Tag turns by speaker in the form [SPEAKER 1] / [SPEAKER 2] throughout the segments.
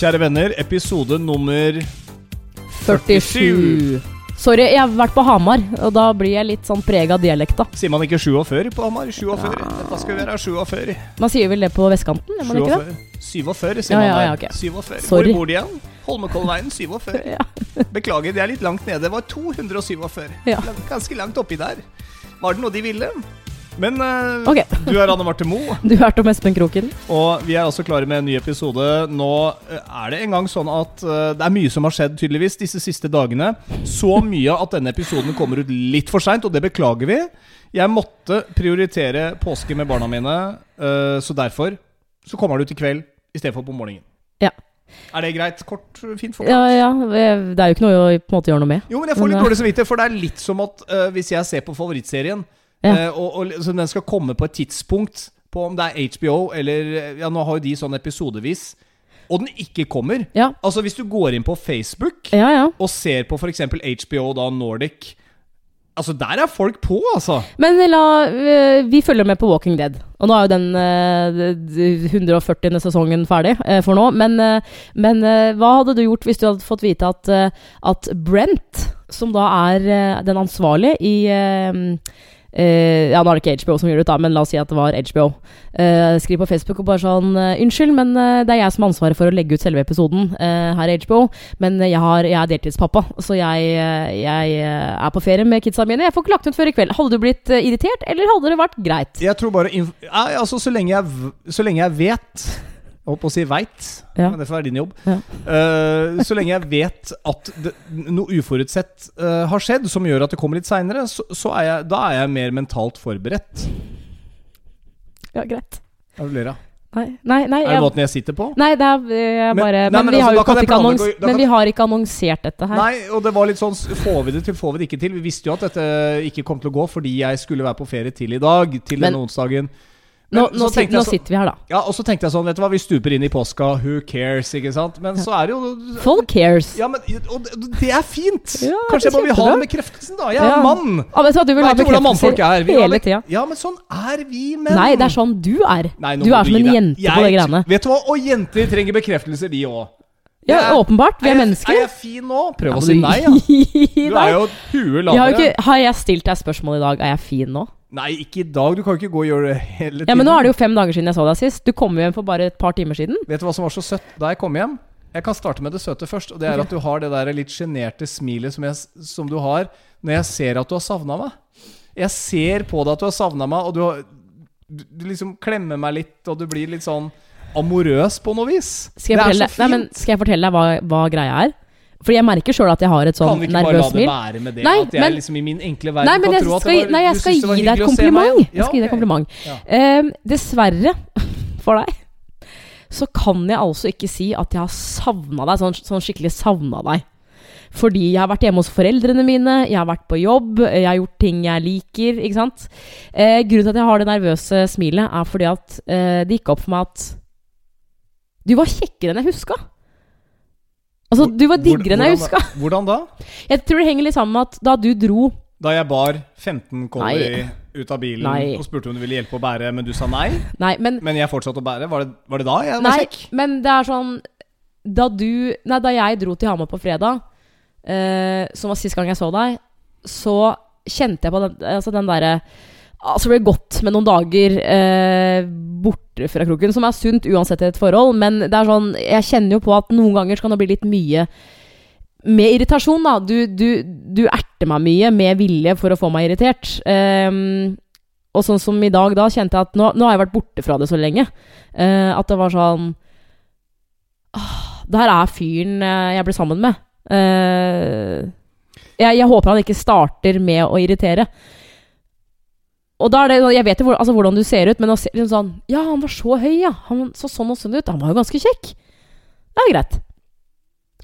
[SPEAKER 1] kjære venner. Episode nummer
[SPEAKER 2] 47. Sorry, jeg har vært på Hamar, og da blir jeg litt sånn preg av dialekta.
[SPEAKER 1] Sier man ikke 47 på Hamar? 47. Hva skal vi være 47.
[SPEAKER 2] Man sier vel det på vestkanten? Gjør man ikke det?
[SPEAKER 1] 47, sier
[SPEAKER 2] Ja,
[SPEAKER 1] man
[SPEAKER 2] ja, ja, ok.
[SPEAKER 1] 47.
[SPEAKER 2] Sorry.
[SPEAKER 1] Hvor bor de igjen? Holmenkollveien 47.
[SPEAKER 2] Ja.
[SPEAKER 1] Beklager, det er litt langt nede. Det var 247.
[SPEAKER 2] Ja.
[SPEAKER 1] Ganske langt oppi der. Var det noe de ville? Men uh,
[SPEAKER 2] okay.
[SPEAKER 1] du er Anne Marte Moe,
[SPEAKER 2] Du er om Espen Kroken?
[SPEAKER 1] og vi er også klare med en ny episode. Nå eh, er det en gang sånn at uh, det er mye som har skjedd tydeligvis disse siste dagene. Så mye at denne episoden kommer ut litt for seint, og det beklager vi. Jeg måtte prioritere påske med barna mine, uh, så derfor så kommer det ut i kveld istedenfor på morgenen.
[SPEAKER 2] Ja.
[SPEAKER 1] Er det greit? Kort, fint forklart?
[SPEAKER 2] Ja, ja. Det er jo ikke noe å på en måte gjøre noe med.
[SPEAKER 1] Jo, men jeg får litt dårlig samvittighet, for det er litt som at uh, hvis jeg ser på favorittserien,
[SPEAKER 2] Ja.
[SPEAKER 1] eh, og, og så den skal komme på et tidspunkt på om det er HBO eller Ja, nå har jo de sånn episodevis, og den ikke kommer
[SPEAKER 2] Ja,
[SPEAKER 1] Altså, hvis du går inn på Facebook
[SPEAKER 2] ja. ja.
[SPEAKER 1] og ser på f.eks. HBO da Nordic Altså, der er folk på, altså!
[SPEAKER 2] Men la, eh, vi følger med på Walking Dead. Og nå er jo den eh, 140. sesongen ferdig eh, for nå. Men, eh, men eh, hva hadde du gjort hvis du hadde fått vite at, eh, at Brent, som da er eh, den ansvarlige i eh, eh, Ja, nå er det ikke HBO som gjør det, da, men la oss si at det var HBO. Uh, skriv på Facebook og bare sånn eh, Unnskyld, men eh, det er jeg som har ansvaret for å legge ut selve episoden uh, her i HBO. Men jeg, har, jeg er deltidspappa, så jeg, eh, jeg eh, er på ferie med kidsa mine. Jeg får ikke lagt ut før i kveld. Hadde du blitt eh, irritert, eller hadde det vært greit?
[SPEAKER 1] Jeg tror bare altså, så lenge jeg, så lenge jeg vet Jeg holdt på å si veit,
[SPEAKER 2] Ja.
[SPEAKER 1] men det får være din jobb.
[SPEAKER 2] Ja.
[SPEAKER 1] Uh, så lenge jeg vet at det, noe uforutsett uh, har skjedd som gjør at det kommer litt seinere, så, så er jeg, da er jeg mer mentalt forberedt.
[SPEAKER 2] Ja, greit.
[SPEAKER 1] Er du ler av?
[SPEAKER 2] Nei, nei, nei,
[SPEAKER 1] Er det måten jeg sitter på?
[SPEAKER 2] nei det er jeg bare Men-
[SPEAKER 1] nei,
[SPEAKER 2] Men, vi
[SPEAKER 1] altså,
[SPEAKER 2] har ikke annons, Men vi har ikke annonsert dette her.
[SPEAKER 1] Nei, og det var litt sånn Får vi det til, får vi det ikke til? Vi visste jo at dette ikke kom til å gå fordi jeg skulle være på ferie til i dag. Til
[SPEAKER 2] Men-
[SPEAKER 1] denne onsdagen.
[SPEAKER 2] Nå, nå,
[SPEAKER 1] så
[SPEAKER 2] nå sitter vi her, da.
[SPEAKER 1] Ja, og så tenkte jeg sånn, vet du hva, vi stuper inn i påska, who cares, ikke sant? Men så er det jo
[SPEAKER 2] Folk cares.
[SPEAKER 1] Ja, men og det- er fint!
[SPEAKER 2] Ja,
[SPEAKER 1] Kanskje jeg
[SPEAKER 2] er
[SPEAKER 1] bare vil ha den bekreftelsen, da. Jeg er
[SPEAKER 2] Ja.
[SPEAKER 1] mann!
[SPEAKER 2] Ja, vet du hva, du vil ha
[SPEAKER 1] er?
[SPEAKER 2] bekreftelser
[SPEAKER 1] Vi
[SPEAKER 2] hele tida.
[SPEAKER 1] Ja, men sånn er vi menn.
[SPEAKER 2] Nei, det er sånn du er.
[SPEAKER 1] Nei,
[SPEAKER 2] Du er som en jente
[SPEAKER 1] jeg,
[SPEAKER 2] på de greiene.
[SPEAKER 1] Vet du hva, og jenter trenger bekreftelser, de òg.
[SPEAKER 2] Ja, åpenbart. Vi er mennesker.
[SPEAKER 1] Er jeg fin nå? Prøv å si nei, ja. Du er jo huet lavere.
[SPEAKER 2] har, har jeg stilt deg spørsmål i dag? Er jeg fin nå?
[SPEAKER 1] Nei, ikke i dag. Du kan jo ikke gå og gjøre det hele tiden.
[SPEAKER 2] Ja, men nå er det jo fem dager siden jeg så deg sist. Du kom hjem for bare et par timer siden.
[SPEAKER 1] Vet du hva som var så søtt da jeg kom hjem? Jeg kan starte med det søte først. Og det er
[SPEAKER 2] okay.
[SPEAKER 1] at du har det der litt sjenerte smilet som, jeg, som du har når jeg ser at du har savna meg. Jeg ser på deg at du har savna meg, og du, har, du, du liksom klemmer meg litt, og du blir litt sånn amorøs på noe vis.
[SPEAKER 2] Skal jeg
[SPEAKER 1] det er
[SPEAKER 2] fortelle,
[SPEAKER 1] fint.
[SPEAKER 2] nei, men skal jeg fortelle deg hva, hva greia er? Fordi jeg merker sjøl at jeg har et
[SPEAKER 1] kan
[SPEAKER 2] sånn
[SPEAKER 1] vi ikke bare la
[SPEAKER 2] nervøst
[SPEAKER 1] det være med det?
[SPEAKER 2] Nei,
[SPEAKER 1] at jeg
[SPEAKER 2] men-
[SPEAKER 1] liksom i min enkle verden
[SPEAKER 2] Nei, men
[SPEAKER 1] kan
[SPEAKER 2] jeg skal,
[SPEAKER 1] det var,
[SPEAKER 2] nei, jeg skal
[SPEAKER 1] var
[SPEAKER 2] gi deg et kompliment.
[SPEAKER 1] ja.
[SPEAKER 2] Jeg skal gi deg et kompliment.
[SPEAKER 1] Ja.
[SPEAKER 2] Eh, dessverre for deg så kan jeg altså ikke si at jeg har savna deg, sånn, sånn skikkelig savna deg. Fordi jeg har vært hjemme hos foreldrene mine, jeg har vært på jobb, jeg har gjort ting jeg liker. Ikke sant? Eh, grunnen til at jeg har det nervøse smilet, er fordi at eh, det gikk opp for meg at du var kjekkere enn jeg huska. Altså, du var diggere enn jeg huska.
[SPEAKER 1] Hvordan da?
[SPEAKER 2] Jeg tror det henger litt sammen med at da du dro
[SPEAKER 1] Da jeg bar 15
[SPEAKER 2] kolli
[SPEAKER 1] ut av bilen
[SPEAKER 2] Nei.
[SPEAKER 1] og spurte om du ville hjelpe å bære, men du sa nei.
[SPEAKER 2] Nei, men
[SPEAKER 1] Men jeg fortsatte å bære. Var det, var det da jeg var
[SPEAKER 2] Nei,
[SPEAKER 1] kjekk?
[SPEAKER 2] men det er sånn Da du Nei, da jeg dro til Hamar på fredag, eh, som var sist gang jeg så deg, så kjente jeg på den, altså den derre Altså ble godt med noen dager eh, borte fra kroken, som er sunt uansett i et forhold, men det er sånn Jeg kjenner jo på at noen ganger kan det bli litt mye med irritasjon, da. Du, du, du erter meg mye med vilje for å få meg irritert. Ehm, og sånn som i dag, da kjente jeg at nå, nå har jeg vært borte fra det så lenge. eh, at det var sånn «Åh, Det her er fyren eh, jeg ble sammen med. Eh, jeg, jeg håper han ikke starter med å irritere. Og da er det, Jeg vet jo altså, hvordan du ser ut, men å se liksom sånn Ja, han var så høy, ja. Han så sånn og sånn ut. Han var jo ganske kjekk. Det er greit.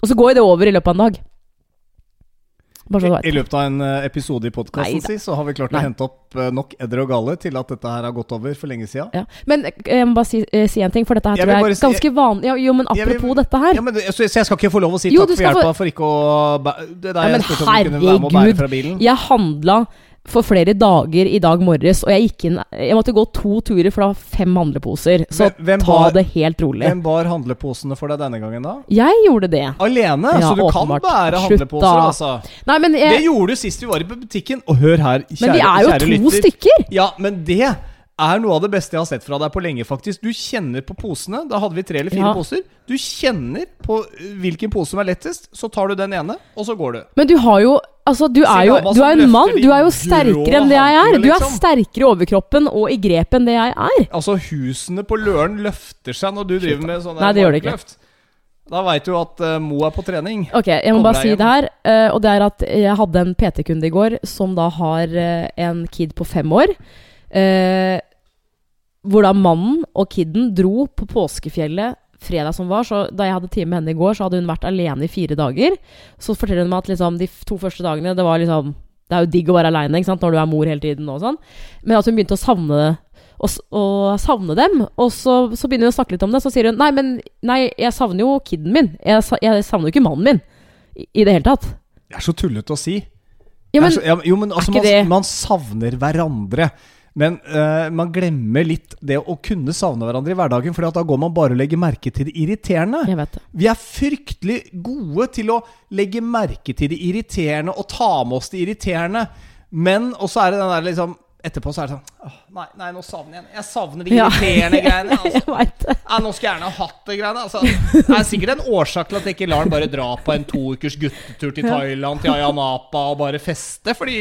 [SPEAKER 2] Og så går det over i løpet av en dag.
[SPEAKER 1] I, løpet av en eh, episode i podkasten si, så har vi klart
[SPEAKER 2] Nei.
[SPEAKER 1] å hente opp eh, nok edder og galle til at dette her har gått over for lenge sida.
[SPEAKER 2] Ja. Men eh, jeg må bare si, si en ting, for dette her
[SPEAKER 1] Jeg
[SPEAKER 2] tror jeg er
[SPEAKER 1] si-
[SPEAKER 2] ganske vanlig. Ja, jo, men
[SPEAKER 1] apropos vil-
[SPEAKER 2] dette her.
[SPEAKER 1] Ja, men, så, jeg skal ikke få lov å si
[SPEAKER 2] Jo,
[SPEAKER 1] takk for hjelpa for ikke å Det der
[SPEAKER 2] Ja,
[SPEAKER 1] jeg spurte om du kunne være med å bære fra bilen.
[SPEAKER 2] Jeg handla for flere dager i dag morges, og jeg gikk inn Jeg måtte gå to turer, for det var fem handleposer. Så
[SPEAKER 1] Hvem-
[SPEAKER 2] ta
[SPEAKER 1] bar,
[SPEAKER 2] det helt rolig.
[SPEAKER 1] Hvem bar handleposene for deg denne gangen, da?
[SPEAKER 2] Jeg gjorde det.
[SPEAKER 1] Alene?
[SPEAKER 2] Ja,
[SPEAKER 1] så du kan bære handleposer,
[SPEAKER 2] Slutt,
[SPEAKER 1] altså?
[SPEAKER 2] Nei, men
[SPEAKER 1] Det gjorde du sist vi var i butikken. Og hør her, kjære,
[SPEAKER 2] Men vi er jo to
[SPEAKER 1] lytter.
[SPEAKER 2] stykker!
[SPEAKER 1] Ja, men det er noe av det beste jeg har sett fra deg på lenge, faktisk. Du kjenner på posene. Da hadde vi tre eller fire
[SPEAKER 2] Ja.
[SPEAKER 1] poser. Du kjenner på uh, hvilken pose som er lettest, så tar du den ene, og så går du.
[SPEAKER 2] Men du har jo Altså, du er jo, du er en mann. Du er jo sterkere enn det jeg er. Du er
[SPEAKER 1] liksom.
[SPEAKER 2] sterkere i overkroppen og i grep enn det jeg er.
[SPEAKER 1] Altså, husene på Løren løfter seg når du driver med sånne
[SPEAKER 2] Nei, det gjør det ikke.
[SPEAKER 1] Da veit du at uh, Mo er på trening.
[SPEAKER 2] Ok, jeg må
[SPEAKER 1] Kommer
[SPEAKER 2] bare si
[SPEAKER 1] hjem.
[SPEAKER 2] det her. Uh, og det er at jeg hadde en PT-kunde i går som da har uh, en kid på fem år. eh, hvor da mannen og kiden dro på påskefjellet fredag som var. Så da jeg hadde time med henne i går, så hadde hun vært alene i fire dager. Så forteller hun meg at liksom, de to første dagene Det var liksom Det er jo digg å være aleine når du er mor hele tiden og sånn. Men at hun begynte å savne. Å, å savne dem. Og så, så begynner hun å snakke litt om det. Så sier hun nei, men nei, jeg savner jo kiden min. Jeg, jeg savner jo ikke mannen min. I, I det hele tatt.
[SPEAKER 1] Det er så tullete å si.
[SPEAKER 2] Ja, men
[SPEAKER 1] så, ja, jo, men altså, man, man savner hverandre. Men uh, man glemmer litt det å kunne savne hverandre i hverdagen, for da går man bare og legger merke til det irriterende.
[SPEAKER 2] Jeg vet det.
[SPEAKER 1] Vi er fryktelig gode til å legge merke til det irriterende og ta med oss det irriterende. Men Og så er det den der liksom Etterpå så er det sånn åh, Nei, nei nå savner jeg Jeg savner de
[SPEAKER 2] Ja.
[SPEAKER 1] irriterende greiene. Altså. Ja, nå skulle jeg gjerne ha hatt det greiene. Altså, det er sikkert en årsak til at jeg ikke lar den bare dra på en to ukers guttetur til Thailand, til Ayanapa og bare feste. Fordi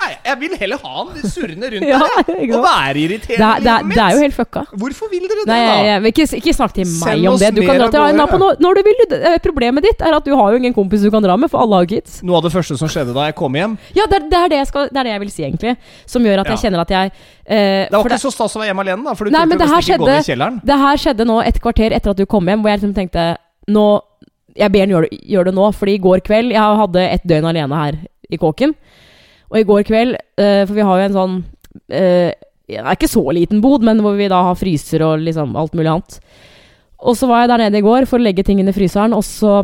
[SPEAKER 1] nei, jeg vil heller ha han surrende rundt
[SPEAKER 2] Ja,
[SPEAKER 1] der og være
[SPEAKER 2] Det
[SPEAKER 1] irriterende.
[SPEAKER 2] er, det, er, det er jo helt fucka.
[SPEAKER 1] Hvorfor vil dere det,
[SPEAKER 2] Nei,
[SPEAKER 1] da?
[SPEAKER 2] jeg ikke, ikke snakk til
[SPEAKER 1] Send
[SPEAKER 2] meg om det. Du kan dra til
[SPEAKER 1] Aina
[SPEAKER 2] på når, når du vil. Eh, Problemet ditt er at du har jo ingen kompis du kan dra med, for alle har kids.
[SPEAKER 1] Noe av det første som skjedde da jeg kom hjem
[SPEAKER 2] Ja, det det, er det, jeg, skal, det er det jeg vil si, egentlig. Som gjør at jeg kjenner at jeg eh,
[SPEAKER 1] Det var ikke så stas å være hjemme alene, da. For du
[SPEAKER 2] Nei, det
[SPEAKER 1] nesten ikke gå ned i kjelleren.
[SPEAKER 2] Det her skjedde nå et kvarter etter at du kom hjem, hvor jeg liksom tenkte Nå Jeg ber han gjøre det, gjør det nå, fordi i går kveld Jeg hadde et døgn alene her i kåken. Og i går kveld, eh, for vi har jo en sånn eh, Det er ikke så liten bod, men hvor vi da har fryser og liksom alt mulig annet. Og så var jeg der nede i går for å legge ting inn i fryseren, og så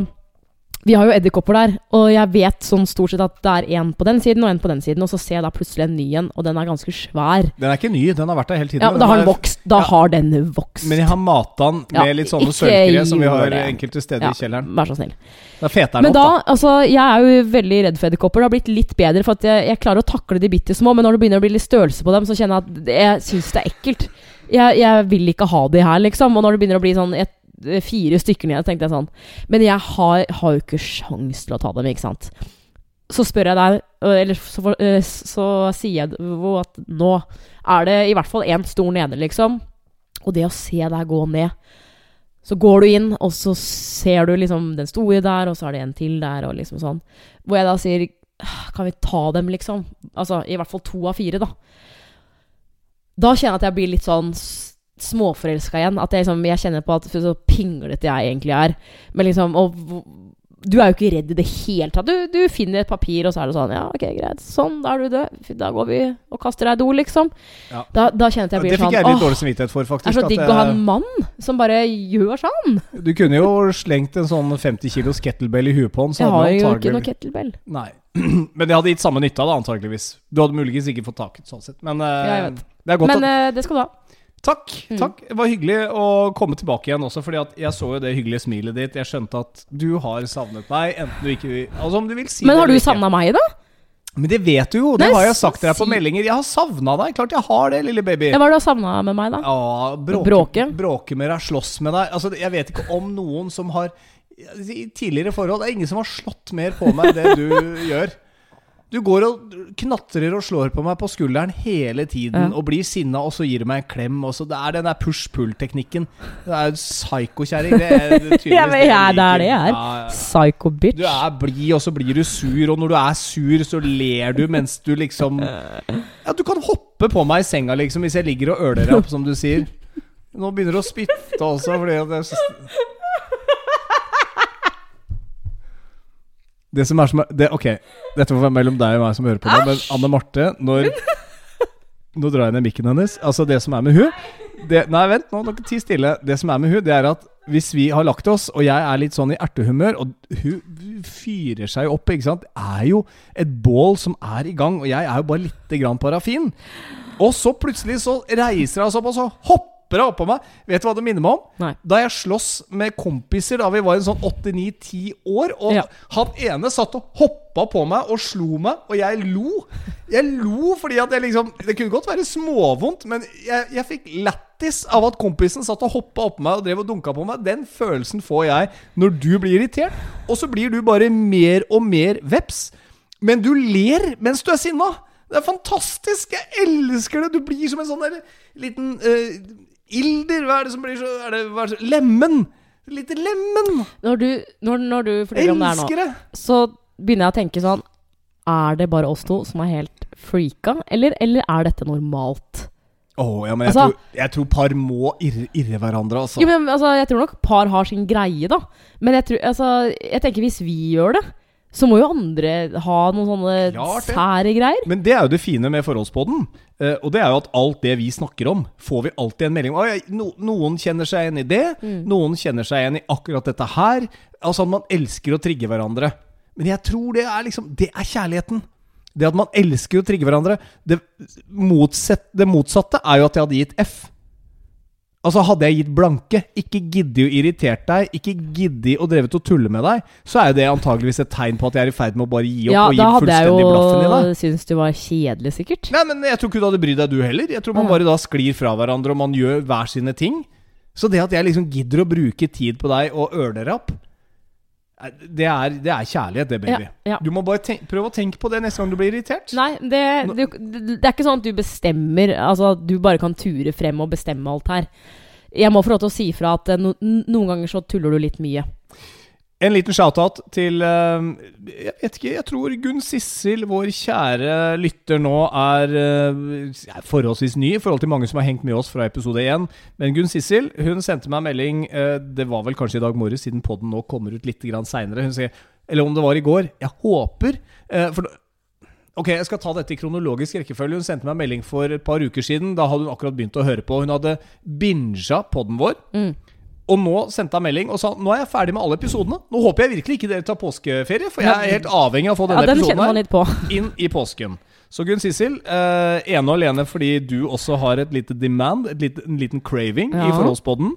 [SPEAKER 2] Vi har jo edderkopper der, og jeg vet sånn stort sett at det er en på den siden og en på den siden, og så ser jeg da plutselig en ny en, og den er ganske svær.
[SPEAKER 1] Den er ikke ny, den har vært der hele tiden.
[SPEAKER 2] Ja, men Da har
[SPEAKER 1] Den
[SPEAKER 2] vokst. Da
[SPEAKER 1] Ja.
[SPEAKER 2] har den vokst.
[SPEAKER 1] Men jeg har mata den med
[SPEAKER 2] Ja,
[SPEAKER 1] litt sånne sølvkre som vi har
[SPEAKER 2] det.
[SPEAKER 1] enkelte steder i kjelleren.
[SPEAKER 2] Vær så snill.
[SPEAKER 1] Da feter den
[SPEAKER 2] Men
[SPEAKER 1] opp,
[SPEAKER 2] da,
[SPEAKER 1] da.
[SPEAKER 2] altså, jeg er jo veldig redd for edderkopper. Det har blitt litt bedre, for at jeg, jeg klarer å takle de bitte små, men når det begynner å bli litt størrelse på dem, så kjenner jeg at jeg syns det er ekkelt. Jeg, jeg vil ikke ha de her, liksom. Og når det begynner å bli sånn et, fire stykker ned, tenkte jeg sånn Men jeg har, har jo ikke sjans til å ta dem, ikke sant. Så spør jeg deg, øh, eller så, øh, så sier jeg at nå er det i hvert fall én stor nede, liksom. Og det å se deg gå ned så går du inn, og så ser du liksom den store der, og så er det en til der, og liksom sånn. Hvor jeg da sier «Ah, Kan vi ta dem, liksom? Altså i hvert fall to av fire, da. Da kjenner jeg at jeg blir litt sånn småforelska igjen. At jeg, liksom, jeg kjenner på at så pinglete jeg egentlig er. Men liksom Og du er jo ikke redd i det hele tatt. Du, du finner et papir, og så er det sånn Ja, ok, greit. Sånn, da er du død. Da går vi og kaster deg i do, liksom.
[SPEAKER 1] Ja.
[SPEAKER 2] Da, da kjenner jeg blir
[SPEAKER 1] Det fikk
[SPEAKER 2] sånn
[SPEAKER 1] jeg litt dårlig samvittighet for, faktisk.
[SPEAKER 2] det er så digg å ha en mann som bare gjør sånn.
[SPEAKER 1] Du kunne jo slengt en sånn 50 kilos kettlebell i huet på han.
[SPEAKER 2] Jeg har jo ikke noe kettlebell.
[SPEAKER 1] Nei. Men det hadde gitt samme nytta, da, antakeligvis. Du hadde muligens ikke fått taket, sånn sett. Men uh,
[SPEAKER 2] Ja, jeg vet.
[SPEAKER 1] det er godt
[SPEAKER 2] Men
[SPEAKER 1] at
[SPEAKER 2] eh, det skal du ha.
[SPEAKER 1] Takk.
[SPEAKER 2] Mm.
[SPEAKER 1] takk Det var hyggelig å komme tilbake igjen også, fordi jeg så jo det hyggelige smilet ditt. Jeg skjønte at du har savnet meg, enten du ikke vil Altså om du vil si
[SPEAKER 2] Men
[SPEAKER 1] det
[SPEAKER 2] har du
[SPEAKER 1] eller ikke.
[SPEAKER 2] savna meg, da?
[SPEAKER 1] Men det vet du jo. Det
[SPEAKER 2] Nei,
[SPEAKER 1] har jeg sagt til deg på meldinger. Jeg har savna deg. Klart jeg har det, lille baby.
[SPEAKER 2] Hva har du savna med meg, da?
[SPEAKER 1] Ja, bråke,
[SPEAKER 2] Bråke?
[SPEAKER 1] bråke med deg, slåss med deg. Altså, jeg vet ikke om noen som har I tidligere forhold Det er ingen som har slått mer på meg enn det du gjør. Du går og knatrer og slår på meg på skulderen hele tiden
[SPEAKER 2] Ja.
[SPEAKER 1] og blir sinna, og så gir du meg en klem. Og så det er den der push-pull-teknikken. Det er jo er tydeligvis
[SPEAKER 2] Ja, men jeg- det er det jeg er.
[SPEAKER 1] liker. Ja, ja.
[SPEAKER 2] Psycho bitch.
[SPEAKER 1] Du er blid, og så blir du sur, og når du er sur, så ler du mens du liksom Ja, du kan hoppe på meg i senga, liksom, hvis jeg ligger og øler deg opp, som du sier. Nå begynner du å spytte også, fordi at jeg Det som er som er det, Ok, dette får være mellom deg og meg som hører på nå, men Anne Marte, når Nå drar jeg ned mikken hennes. Altså, det som er med hun det, Nei, vent, nå, dere ti stille. Det som er med hun, det er at hvis vi har lagt oss, og jeg er litt sånn i ertehumør, og hun fyrer seg opp, ikke sant Det er jo et bål som er i gang, og jeg er jo bare lite grann parafin. Og så plutselig så reiser hun seg opp, og så hopper hun oppå meg. Vet du hva det minner meg om?
[SPEAKER 2] Nei.
[SPEAKER 1] Da jeg sloss med kompiser da vi var en sånn 8-9-10 år, og
[SPEAKER 2] Ja.
[SPEAKER 1] han ene satt og hoppa på meg og slo meg, og jeg lo. Jeg lo fordi at jeg liksom Det kunne godt være småvondt, men jeg, jeg fikk lættis av at kompisen satt og hoppa oppå meg og drev og dunka på meg. Den følelsen får jeg når du blir irritert, og så blir du bare mer og mer veps. Men du ler mens du er sinna. Det er fantastisk! Jeg elsker det! Du blir som en sånn der liten eh, ilder. Hva er det som blir så er det, hva er det, så- Lemen! Lite lemen!
[SPEAKER 2] Når du, når, når du forteller om det her nå, så begynner jeg å tenke sånn Er det bare oss to som er helt freaka, eller, eller er dette normalt?
[SPEAKER 1] Åh, ja, men jeg,
[SPEAKER 2] Altså-
[SPEAKER 1] tror, jeg tror par må irre, irre hverandre, altså.
[SPEAKER 2] Jo, men altså, Jeg tror nok par har sin greie, da. Men jeg, tror, altså, jeg tenker hvis vi gjør det, så må jo andre ha noen sånne
[SPEAKER 1] Klart det.
[SPEAKER 2] sære greier.
[SPEAKER 1] Men det er jo det fine med Forholdspodden. Uh, og det er jo at alt det vi snakker om, får vi alltid en melding om. No, noen kjenner seg igjen i det.
[SPEAKER 2] Mm.
[SPEAKER 1] Noen kjenner seg igjen i akkurat dette her. Altså at man elsker å trigge hverandre. Men jeg tror det er liksom Det er kjærligheten. Det at man elsker å trigge hverandre. Det, motsett, det motsatte er jo at jeg hadde gitt F. Altså Hadde jeg gitt blanke, ikke giddet å irritert deg, ikke giddet å drevet og tulle med deg, så er jo det antageligvis et tegn på at jeg er i ferd med å bare gi opp
[SPEAKER 2] Ja,
[SPEAKER 1] og gi
[SPEAKER 2] da hadde jeg
[SPEAKER 1] fullstendig blaffen i deg.
[SPEAKER 2] jo syntes du var kjedelig, sikkert.
[SPEAKER 1] Nei, men jeg tror ikke du hadde brydd deg, du heller. Jeg tror man bare da sklir fra hverandre, og man gjør hver sine ting. Så det at jeg liksom gidder å bruke tid på deg og ørnerapp, eh, det er, det er kjærlighet, det, baby.
[SPEAKER 2] Ja, ja.
[SPEAKER 1] Du må bare tenk, prøve å tenke på det neste gang du blir irritert.
[SPEAKER 2] Nei, det, du, det er ikke sånn at du bestemmer Altså du bare kan ture frem og bestemme alt her. Jeg må få lov til å si fra at eh, no, noen ganger så tuller du litt mye.
[SPEAKER 1] En liten shout-out til eh, Jeg vet ikke, jeg tror Gunn Sissel, vår kjære lytter nå, er eh, er forholdsvis ny i forhold til mange som har hengt med oss fra episode 1. Men Gunn Sissel hun sendte meg en melding eh, Det var vel kanskje i dag morges, siden podden nå kommer ut litt seinere. Hun sier Eller om det var i går. Jeg håper For Ok, jeg skal ta dette i kronologisk rekkefølge. Hun sendte meg en melding for et par uker siden. Da hadde hun akkurat begynt å høre på. Hun hadde binga podden vår.
[SPEAKER 2] Mm.
[SPEAKER 1] Og nå sendte hun melding og sa Nå er jeg ferdig med alle episodene. Nå håper jeg virkelig ikke dere tar påskeferie, for jeg er helt avhengig av å få
[SPEAKER 2] Ja,
[SPEAKER 1] denne
[SPEAKER 2] den
[SPEAKER 1] episoden her
[SPEAKER 2] på.
[SPEAKER 1] inn i påsken. Så Gunn Sissel, eh, ene og alene fordi du også har et lite demand, et lite, en liten craving i
[SPEAKER 2] Ja.
[SPEAKER 1] forholdspodden.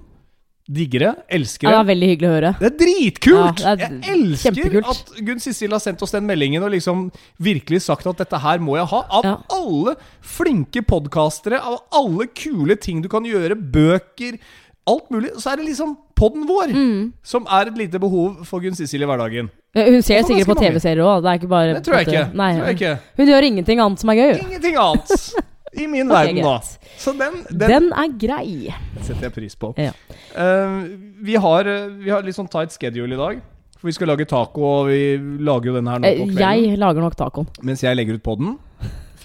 [SPEAKER 1] Digger det, elsker
[SPEAKER 2] Ja, det
[SPEAKER 1] det.
[SPEAKER 2] er veldig hyggelig å høre.
[SPEAKER 1] Det er dritkult!
[SPEAKER 2] Ja, det er
[SPEAKER 1] jeg elsker
[SPEAKER 2] kjempekult.
[SPEAKER 1] at Gunn Sissel har sendt oss den meldingen og liksom virkelig sagt at dette her må jeg ha. Av
[SPEAKER 2] Ja.
[SPEAKER 1] alle flinke podkastere, av alle kule ting du kan gjøre, bøker, alt mulig, så er det liksom podden vår
[SPEAKER 2] Mm.
[SPEAKER 1] som er et lite behov for Gunn Sissel i hverdagen.
[SPEAKER 2] Hun ser sikkert på. TV-serier òg. Det er ikke bare
[SPEAKER 1] Det tror jeg ikke.
[SPEAKER 2] Nei,
[SPEAKER 1] Tror jeg ikke.
[SPEAKER 2] Hun gjør ingenting annet som er gøy.
[SPEAKER 1] Ingenting annet i min
[SPEAKER 2] okay,
[SPEAKER 1] verden, da. Så den, den,
[SPEAKER 2] Den er grei.
[SPEAKER 1] setter jeg pris på.
[SPEAKER 2] Ja.
[SPEAKER 1] Uh, vi, har, eh, vi har litt sånn tight schedule i dag. For vi skal lage taco, og vi lager jo den her nå
[SPEAKER 2] Eh,
[SPEAKER 1] på kvelden.
[SPEAKER 2] Jeg lager nok tacoen.
[SPEAKER 1] Mens jeg legger ut podden.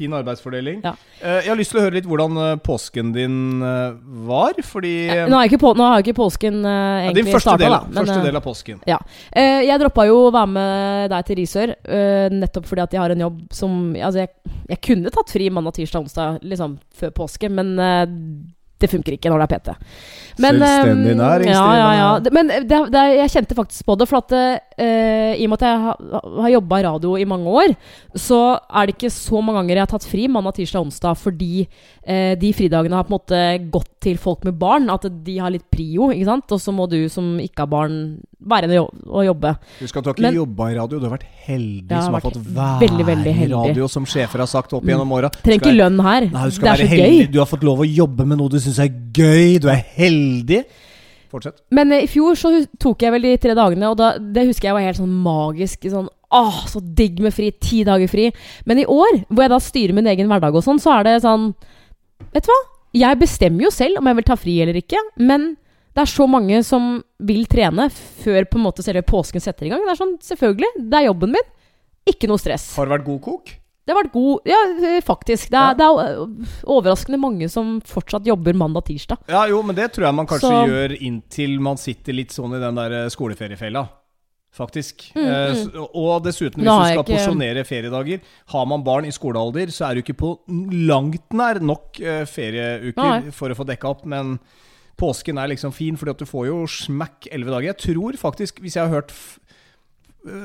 [SPEAKER 1] Fin arbeidsfordeling.
[SPEAKER 2] Ja.
[SPEAKER 1] Eh, jeg har lyst til å høre litt hvordan eh, påsken din eh, var, fordi
[SPEAKER 2] ja, Nå har jo ikke, på, nå har ikke påsken uh,
[SPEAKER 1] ja, Din
[SPEAKER 2] egentlig
[SPEAKER 1] første,
[SPEAKER 2] starta,
[SPEAKER 1] del,
[SPEAKER 2] da. men,
[SPEAKER 1] første del av påsken.
[SPEAKER 2] Eh, jeg droppa jo å være med deg til Risør, uh, nettopp fordi at jeg har en jobb som Altså, jeg, jeg kunne tatt fri mandag, tirsdag, onsdag liksom før påske, men uh, det funker ikke når det er PT.
[SPEAKER 1] Selvstendig
[SPEAKER 2] eh,
[SPEAKER 1] næringsdrivende.
[SPEAKER 2] Ja, ja, ja. Men det, det, jeg kjente faktisk på det, for at eh, i og med at jeg har, har jobba i radio i mange år, så er det ikke så mange ganger jeg har tatt fri mandag, tirsdag, onsdag, fordi eh, de fridagene har på en måte gått til folk med barn. At de har litt prio, ikke sant. Og så må du som ikke har barn, være med og jobbe.
[SPEAKER 1] Husk at du har ikke
[SPEAKER 2] Men-
[SPEAKER 1] jobba i radio. Du har vært heldig
[SPEAKER 2] har
[SPEAKER 1] som har fått være
[SPEAKER 2] veldig, veldig heldig. Mm.
[SPEAKER 1] radio, som sjefer har sagt opp gjennom åra.
[SPEAKER 2] Trenger ikke lønn her.
[SPEAKER 1] Nei,
[SPEAKER 2] det er så
[SPEAKER 1] heldig.
[SPEAKER 2] gøy.
[SPEAKER 1] Du har fått lov å jobbe med noe du syns er gøy. Du er heldig. Fortsett.
[SPEAKER 2] Men eh, i fjor så tok jeg vel de tre dagene, og da, det husker jeg var helt sånn magisk. Sånn, Åh, så digg med fri. Ti dager fri. Men i år, hvor jeg da styrer min egen hverdag og sånn, så er det sånn Vet du hva? Jeg bestemmer jo selv om jeg vil ta fri eller ikke, men det er så mange som vil trene før på en måte selve påsken setter i gang. Det er sånn, selvfølgelig. Det er jobben min. Ikke noe stress.
[SPEAKER 1] Har det vært god kok?
[SPEAKER 2] Det har vært god Ja, eh, faktisk. Det
[SPEAKER 1] Ja.
[SPEAKER 2] er, det er øh, overraskende mange som fortsatt jobber mandag-tirsdag.
[SPEAKER 1] Ja, jo, men det tror jeg man kanskje
[SPEAKER 2] Så-
[SPEAKER 1] gjør inntil man sitter litt sånn i den der eh, skoleferiefella. Faktisk.
[SPEAKER 2] Mm,
[SPEAKER 1] Eh,
[SPEAKER 2] mm.
[SPEAKER 1] Eh, og dessuten, hvis du skal
[SPEAKER 2] ikke-
[SPEAKER 1] porsjonere feriedager Har man barn i skolealder, så er du ikke på langt nær nok eh, ferieuker
[SPEAKER 2] Nei.
[SPEAKER 1] for å få dekka opp. Men påsken er liksom fin, fordi at du får jo smack elleve dager. Jeg tror faktisk, hvis jeg har hørt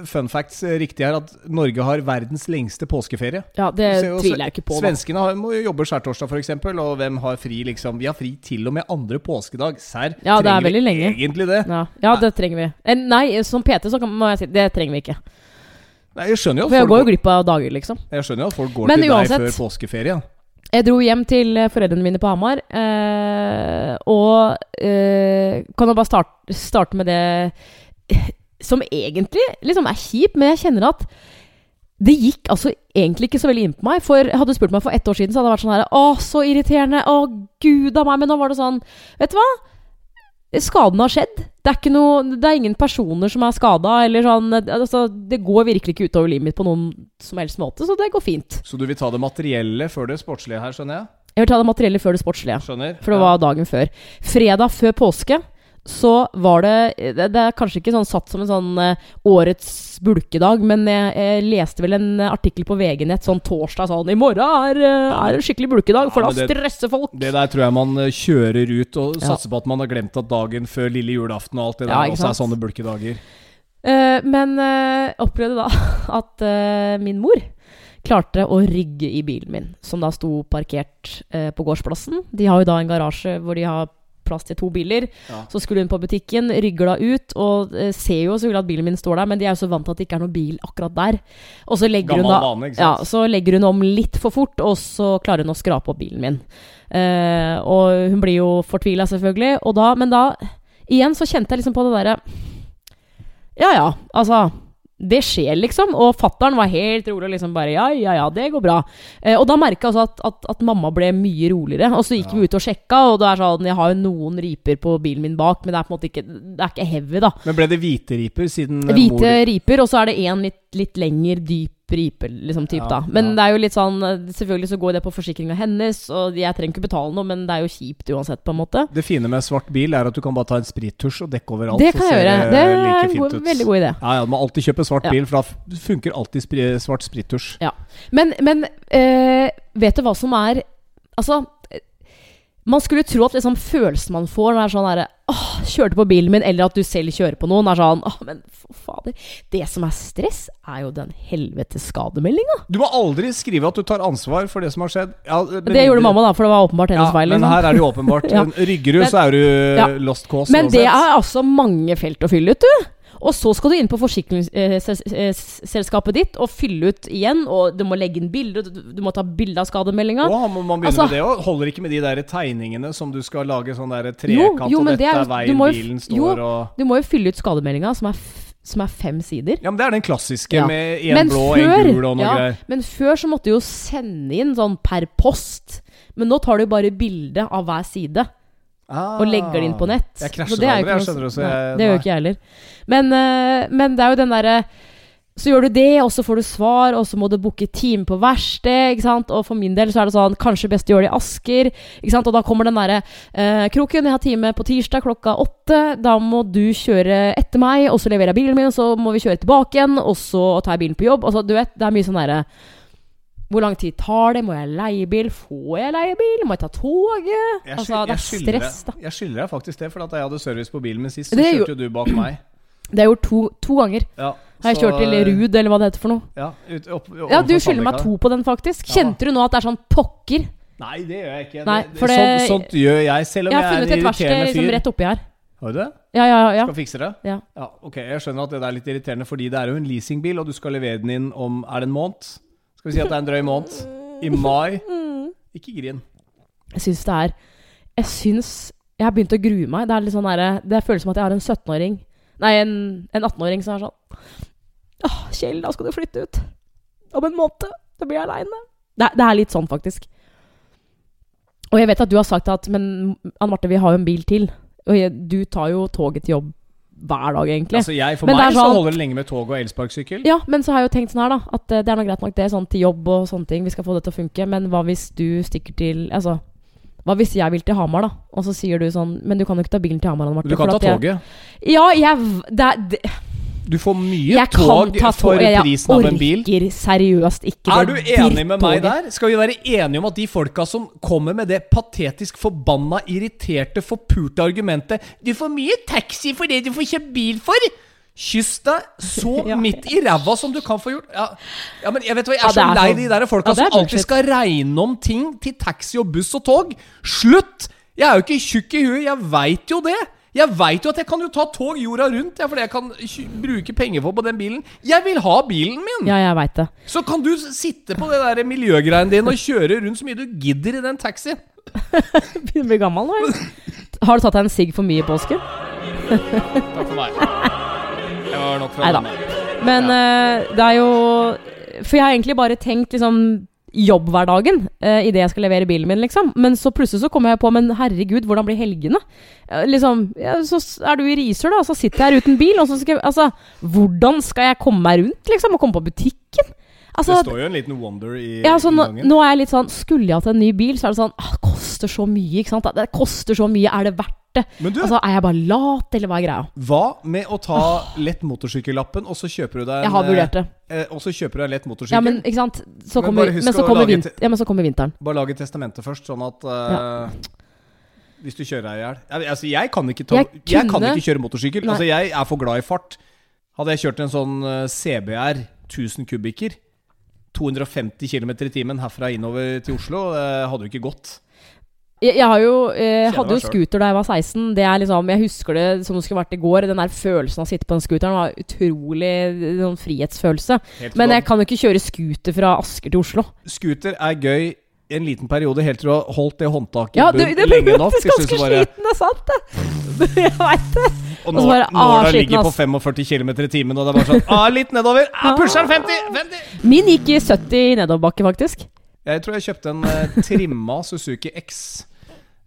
[SPEAKER 1] fun facts eh, riktig her, at Norge har verdens lengste påskeferie.
[SPEAKER 2] Ja, det tviler jeg ikke på. Da.
[SPEAKER 1] Svenskene har, må jo jobbe skjærtorsdag, f.eks., og hvem har fri liksom Vi har fri til og med andre påskedag. Serr,
[SPEAKER 2] Ja, er
[SPEAKER 1] trenger vi
[SPEAKER 2] lenge.
[SPEAKER 1] egentlig det?
[SPEAKER 2] Ja, ja, det trenger vi. Eh, Nei, som PT så kan, må jeg si det trenger vi ikke.
[SPEAKER 1] Nei, jeg skjønner jo
[SPEAKER 2] For jeg går jo glipp av dager, liksom.
[SPEAKER 1] jeg skjønner jo at folk går
[SPEAKER 2] Men
[SPEAKER 1] til
[SPEAKER 2] uansett-
[SPEAKER 1] deg før påskeferie.
[SPEAKER 2] Jeg dro hjem til eh, foreldrene mine på Hamar, eh, og eh, kan jo bare starte, starte med det som egentlig liksom er kjip, men jeg kjenner at det gikk altså egentlig ikke så veldig inn på meg. For Hadde du spurt meg for ett år siden, så hadde det vært sånn her Å, så irriterende. Å, gud av meg. Men nå var det sånn Vet du hva? Skaden har skjedd. Det er, ikke noe, det er ingen personer som er skada. Sånn, altså, det går virkelig ikke utover livet mitt på noen som helst måte, så det går fint.
[SPEAKER 1] Så du vil ta det materielle før det sportslige her, skjønner jeg?
[SPEAKER 2] Jeg vil ta det materielle før det sportslige.
[SPEAKER 1] Skjønner?
[SPEAKER 2] For det var dagen før. Fredag før påske så var det Det, det er kanskje ikke sånn satt som en sånn eh, årets bulkedag, men jeg, jeg leste vel en eh, artikkel på VG-nett sånn torsdag sånn I morgen er, eh, er en skikkelig bulkedag, for
[SPEAKER 1] Ja,
[SPEAKER 2] da stresser folk.
[SPEAKER 1] Det der tror jeg man kjører ut og
[SPEAKER 2] Ja.
[SPEAKER 1] satser på at man har glemt at dagen før lille julaften og alt det der
[SPEAKER 2] ja,
[SPEAKER 1] også er sånne bulkedager.
[SPEAKER 2] Uh, men uh, opplevde da at uh, min mor klarte å rygge i bilen min, som da sto parkert eh, på gårdsplassen. De har jo da en garasje hvor de har plass til to biler.
[SPEAKER 1] Ja.
[SPEAKER 2] Så skulle hun på butikken, rygger da ut, og eh, ser jo selvfølgelig at bilen min står der, men de er jo så vant til at det ikke er noen bil akkurat der. Og så legger
[SPEAKER 1] Gammel
[SPEAKER 2] hun da
[SPEAKER 1] vane, ikke
[SPEAKER 2] ja, så legger hun om litt for fort, og så klarer hun å skrape opp bilen min. Eh, og hun blir jo fortvila, selvfølgelig. Og da, men da Igjen så kjente jeg liksom på det derre Ja ja, altså det skjer, liksom. Og fattern var helt rolig og liksom bare Ja, ja, ja, det går bra. Eh, og da merka jeg også at, at, at mamma ble mye roligere. Og så gikk
[SPEAKER 1] Ja.
[SPEAKER 2] vi ut og sjekka, og det er sånn Jeg har jo noen riper på bilen min bak, men det er på en måte ikke Det er ikke heavy, da.
[SPEAKER 1] Men ble det hvite riper siden
[SPEAKER 2] Hvite
[SPEAKER 1] mor
[SPEAKER 2] riper, og så er det en litt, litt lenger dyp ripe, liksom, typ,
[SPEAKER 1] Ja,
[SPEAKER 2] da. Men
[SPEAKER 1] ja.
[SPEAKER 2] det er jo litt sånn eh, Selvfølgelig så går det på forsikringa hennes, og jeg trenger ikke betale noe, men det er jo kjipt uansett, på en måte.
[SPEAKER 1] Det fine med svart bil er at du kan bare ta en sprittusj og dekke over alt.
[SPEAKER 2] det kan jeg gjøre. Det er
[SPEAKER 1] like
[SPEAKER 2] en god, veldig god idé.
[SPEAKER 1] Ja, ja, Du må alltid kjøpe svart
[SPEAKER 2] Ja.
[SPEAKER 1] bil, for da funker alltid spri svart sprittusj.
[SPEAKER 2] Men, men øh, vet du hva som er Altså, man skulle tro at liksom følelsen man får når er sånn derre Åh, kjørte på bilen min, eller at du selv kjører på noen, er sånn Åh, men for fader. Det som er stress, er jo den helvetes skademeldinga.
[SPEAKER 1] Du må aldri skrive at du tar ansvar for det som har skjedd. Ja,
[SPEAKER 2] Det gjorde mamma, da, for det var åpenbart hennes
[SPEAKER 1] Ja,
[SPEAKER 2] feil.
[SPEAKER 1] men
[SPEAKER 2] Liksom.
[SPEAKER 1] her er det jo åpenbart.
[SPEAKER 2] Ja.
[SPEAKER 1] Rygger du, så er du
[SPEAKER 2] Ja.
[SPEAKER 1] lost cause.
[SPEAKER 2] Men det er altså mange felt å fylle ut, du. Og så skal du inn på forsikringsselskapet ditt og fylle ut igjen. Og du må legge inn bilder, du, må ta bilde av skademeldinga.
[SPEAKER 1] Å, man begynne
[SPEAKER 2] Altså-
[SPEAKER 1] med det òg? Holder ikke med de der tegningene som du skal lage sånn der
[SPEAKER 2] Jo,
[SPEAKER 1] trekant,
[SPEAKER 2] jo,
[SPEAKER 1] og dette
[SPEAKER 2] er
[SPEAKER 1] er veien
[SPEAKER 2] jo bilen
[SPEAKER 1] bilen
[SPEAKER 2] jo.
[SPEAKER 1] står og
[SPEAKER 2] Du må jo fylle ut skademeldinga, som er, som er fem sider.
[SPEAKER 1] Ja, men det er den klassiske
[SPEAKER 2] Ja.
[SPEAKER 1] med en blå,
[SPEAKER 2] én
[SPEAKER 1] en gul og noe
[SPEAKER 2] ja,
[SPEAKER 1] greier.
[SPEAKER 2] Men før så måtte du jo sende inn sånn per post. Men nå tar du bare bilde av hver side
[SPEAKER 1] Ah.
[SPEAKER 2] og legger det inn på nett.
[SPEAKER 1] Jeg krasjer
[SPEAKER 2] det
[SPEAKER 1] aldri, jeg skjønner du.
[SPEAKER 2] Nei,
[SPEAKER 1] jeg,
[SPEAKER 2] det gjør ikke jeg heller. Men, eh, men det er jo den derre Så gjør du det, og så får du svar, og så må du booke time på verksted. Ikke sant? Og for min del så er det sånn Kanskje best å gjøre det i Asker. Ikke sant? Og da kommer den derre eh, Kroken, jeg har time på tirsdag klokka åtte. Da må du kjøre etter meg, og så leverer jeg bilen min, og så må vi kjøre tilbake igjen, og så tar jeg bilen på jobb. Altså, du vet, det er mye sånn derre hvor lang tid tar det? Må jeg leie bil? Får jeg leie bil? Må jeg ta toget?
[SPEAKER 1] Jeg,
[SPEAKER 2] altså, det er stress, da.
[SPEAKER 1] Jeg skylder deg faktisk det, for da jeg hadde service på bilen min sist, så kjørte jo du bak meg.
[SPEAKER 2] Det har jeg gjort to, to ganger.
[SPEAKER 1] Ja,
[SPEAKER 2] Har jeg kjørt til Rud, eller hva det heter for noe.
[SPEAKER 1] Ja, ut, opp,
[SPEAKER 2] Ja, du skylder meg to på den, faktisk.
[SPEAKER 1] Ja.
[SPEAKER 2] Kjente du nå at det er sånn pokker?
[SPEAKER 1] Nei, det gjør jeg ikke.
[SPEAKER 2] Nei,
[SPEAKER 1] det,
[SPEAKER 2] for
[SPEAKER 1] sånt,
[SPEAKER 2] det-
[SPEAKER 1] sånt gjør jeg, selv om
[SPEAKER 2] Jeg
[SPEAKER 1] jeg,
[SPEAKER 2] har funnet
[SPEAKER 1] er
[SPEAKER 2] et
[SPEAKER 1] en
[SPEAKER 2] verksted
[SPEAKER 1] irriterende
[SPEAKER 2] liksom
[SPEAKER 1] fyr.
[SPEAKER 2] rett oppi her.
[SPEAKER 1] Har du det?
[SPEAKER 2] Ja, ja, ja.
[SPEAKER 1] Skal fikse det?
[SPEAKER 2] Ja.
[SPEAKER 1] Ja, ok, Jeg skjønner at det er litt irriterende, fordi det er jo en leasingbil, og du skal levere den inn om Er det en måned? Skal vi si at det er en drøy måned? I mai? Ikke grin.
[SPEAKER 2] Jeg syns det er Jeg syns Jeg har begynt å grue meg. Det er litt sånn der, Det føles som at jeg har en 17-åring Nei, en, en 18-åring som er sånn Åh, Kjell, da skal du flytte ut. Om en måned. Da blir jeg aleine. Det, det er litt sånn, faktisk. Og jeg vet at du har sagt at Men Anne Marte, vi har jo en bil til. Og jeg, du tar jo toget til jobb hver dag, egentlig.
[SPEAKER 1] Altså jeg, For
[SPEAKER 2] Men
[SPEAKER 1] meg
[SPEAKER 2] sånn,
[SPEAKER 1] så holder det lenge med tog og elsparkesykkel.
[SPEAKER 2] Ja, men så har jeg jo tenkt sånn her, da. At eh, det er nok greit nok, det sånn til jobb og sånne ting. Vi skal få det til å funke. Men hva hvis du stikker til Altså, hva hvis jeg vil til Hamar, da? Og så sier du sånn Men du kan jo ikke ta bilen til Hamar. Anne Marte,
[SPEAKER 1] du kan ta
[SPEAKER 2] toget. jeg-. Ja, jeg det, er- det,
[SPEAKER 1] Du får mye
[SPEAKER 2] Jeg
[SPEAKER 1] tog
[SPEAKER 2] ta
[SPEAKER 1] for prisen av en bil.
[SPEAKER 2] Jeg orker seriøst ikke
[SPEAKER 1] Er du enig med meg der? Skal vi være enige om at de folka som kommer med det patetisk forbanna, irriterte, forpurte argumentet 'Du får mye taxi for det du får kjøpt bil for', Kyss deg så
[SPEAKER 2] Ja.
[SPEAKER 1] midt i ræva som du kan få gjort. Ja, ja men jeg vet hva, jeg er
[SPEAKER 2] Ja,
[SPEAKER 1] så
[SPEAKER 2] er
[SPEAKER 1] lei
[SPEAKER 2] så-
[SPEAKER 1] de der folka som alltid skal regne om ting til taxi og buss og tog. Slutt! Jeg er jo ikke tjukk i huet, jeg veit jo det. Jeg veit jo at jeg kan jo ta tog jorda rundt, ja, fordi jeg kan bruke penger på på den bilen. Jeg vil ha bilen min!
[SPEAKER 2] Ja, jeg vet det.
[SPEAKER 1] Så kan du sitte på det der miljøgreiene dine og kjøre rundt så mye du gidder i den taxien.
[SPEAKER 2] Begynner å bli gammel nå. eller? Har du tatt deg en sigg for mye i påsken?
[SPEAKER 1] Takk for meg. Det var nok fra
[SPEAKER 2] Neida.
[SPEAKER 1] da.
[SPEAKER 2] Men eh, det er jo For jeg har egentlig bare tenkt liksom jobbhverdagen uh, idet jeg skal levere bilen min, liksom. Men så plutselig så kommer jeg på Men herregud, hvordan blir helgene? Uh, liksom, ja, Så er du i Risør, da, og så sitter jeg her uten bil. Og så skal jeg, altså, hvordan skal jeg komme meg rundt, liksom? Og komme på butikken? Altså,
[SPEAKER 1] Det står jo en liten wonder i
[SPEAKER 2] ja, altså, nå, nå er jeg litt sånn Skulle jeg hatt en ny bil, så er det sånn ah, koster så mye, ikke sant? Det koster så mye, er det verdt det?
[SPEAKER 1] Men du,
[SPEAKER 2] Altså, Er jeg bare lat, eller hva er greia?
[SPEAKER 1] hva med å ta lett motorsykkellappen, og så kjøper du deg en
[SPEAKER 2] Jeg har vurdert det.
[SPEAKER 1] eh, Og så kjøper du deg lett motorsykkel?
[SPEAKER 2] Ja, men ikke sant? Så
[SPEAKER 1] Men
[SPEAKER 2] kommer, men, så kommer
[SPEAKER 1] lage
[SPEAKER 2] ja, men så kommer vinteren.
[SPEAKER 1] Bare lage testamentet først, sånn at eh, Hvis du kjører deg i hjel Altså, jeg kan ikke ta
[SPEAKER 2] Jeg
[SPEAKER 1] Jeg, kan ikke kjøre motorsykkel. Altså, jeg er for glad i fart. Hadde jeg kjørt en sånn eh, CBR 1000 kubikker 250 km i timen herfra innover til Oslo, det hadde jo ikke gått.
[SPEAKER 2] Jeg, jeg har jo, eh, hadde jo scooter da jeg var 16. Det er liksom, Jeg husker det som det skulle vært i går. Den der følelsen av å sitte på den scooteren var utrolig sånn frihetsfølelse. Men jeg kan jo ikke kjøre scooter fra Asker til Oslo.
[SPEAKER 1] Scooter er gøy en liten periode, helt til du har holdt det håndtaket
[SPEAKER 2] Ja, det, det
[SPEAKER 1] lenge nok.
[SPEAKER 2] faktisk
[SPEAKER 1] til slutt
[SPEAKER 2] ganske sliten, det er sant, det. jeg veit det.
[SPEAKER 1] Og nå,
[SPEAKER 2] bare,
[SPEAKER 1] nå har det ligget på 45 km i timen, og det er bare sånn ah, Litt nedover. Ah, pusher den 50! 50!
[SPEAKER 2] Min gikk i 70 i nedoverbakke, faktisk.
[SPEAKER 1] Jeg tror jeg kjøpte en eh, trimma Suzuki X.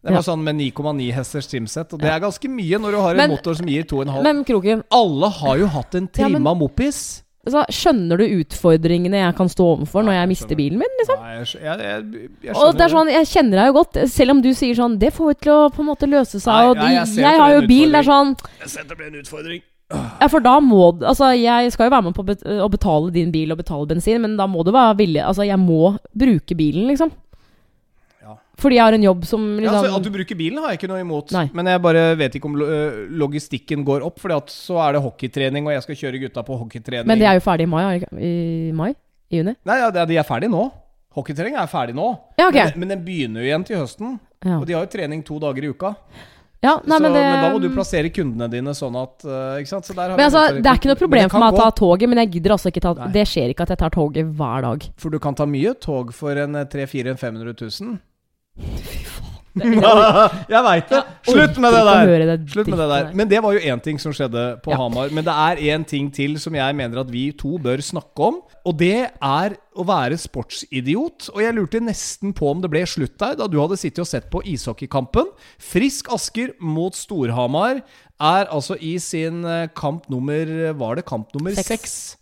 [SPEAKER 1] Det var
[SPEAKER 2] Ja.
[SPEAKER 1] sånn med 9,9 hesters trimsett, og det er ganske mye når du har en
[SPEAKER 2] Men-
[SPEAKER 1] motor som gir 2,5.
[SPEAKER 2] Men Kroken,
[SPEAKER 1] Alle har jo hatt en
[SPEAKER 2] Ja, men-
[SPEAKER 1] trimma mopis.
[SPEAKER 2] altså, skjønner du utfordringene jeg kan stå overfor når
[SPEAKER 1] jeg
[SPEAKER 2] mister bilen min? liksom?
[SPEAKER 1] Nei, jeg, jeg, jeg,
[SPEAKER 2] Og det er sånn, Jeg kjenner deg jo godt, selv om du sier sånn Det får vi til å på en måte løse seg.
[SPEAKER 1] Nei,
[SPEAKER 2] og de,
[SPEAKER 1] jeg
[SPEAKER 2] jeg har jo bil. Det er sånn
[SPEAKER 1] Jeg ser at det blir en utfordring.
[SPEAKER 2] Ja, for da må Altså, jeg skal jo være med på å bet- å betale din bil og betale bensin, men da må du være villig Altså, jeg må bruke bilen, liksom.
[SPEAKER 1] Ja.
[SPEAKER 2] Fordi jeg har en jobb som
[SPEAKER 1] Ja,
[SPEAKER 2] liksom
[SPEAKER 1] altså, at du bruker bilen, har jeg ikke noe imot.
[SPEAKER 2] Nei.
[SPEAKER 1] Men jeg bare vet ikke om øh, logistikken går opp. Fordi at så er det hockeytrening, og jeg skal kjøre gutta på hockeytrening.
[SPEAKER 2] Men de er jo ferdig i mai? I mai? I juni?
[SPEAKER 1] Nei, ja, de er ferdig nå. Hockeytrening er ferdig nå.
[SPEAKER 2] Ja, okay.
[SPEAKER 1] Men, men den begynner jo igjen til høsten.
[SPEAKER 2] Ja,
[SPEAKER 1] Og de har jo trening to dager i uka.
[SPEAKER 2] Ja nei,
[SPEAKER 1] så,
[SPEAKER 2] men det
[SPEAKER 1] da må du plassere kundene dine sånn at sant? Så
[SPEAKER 2] Men altså, det er ikke noe problem for meg å ta toget, men jeg gidder altså ikke ta
[SPEAKER 1] Nei.
[SPEAKER 2] Det skjer ikke at jeg tar toget hver dag.
[SPEAKER 1] For du kan ta mye tog for en 300 000-500 000.
[SPEAKER 2] Jeg
[SPEAKER 1] jeg veit det! Slutt med det der! Slutt med det der. Men det var jo én ting som skjedde på
[SPEAKER 2] Ja.
[SPEAKER 1] Hamar. Men det er én ting til som jeg mener at vi to bør snakke om. Og det er å være sportsidiot. Og jeg lurte nesten på om det ble slutt der, da du hadde sittet og sett på ishockeykampen. Frisk Asker mot Storhamar er altså i sin eh, kamp nummer Var det kamp nummer
[SPEAKER 2] Seks.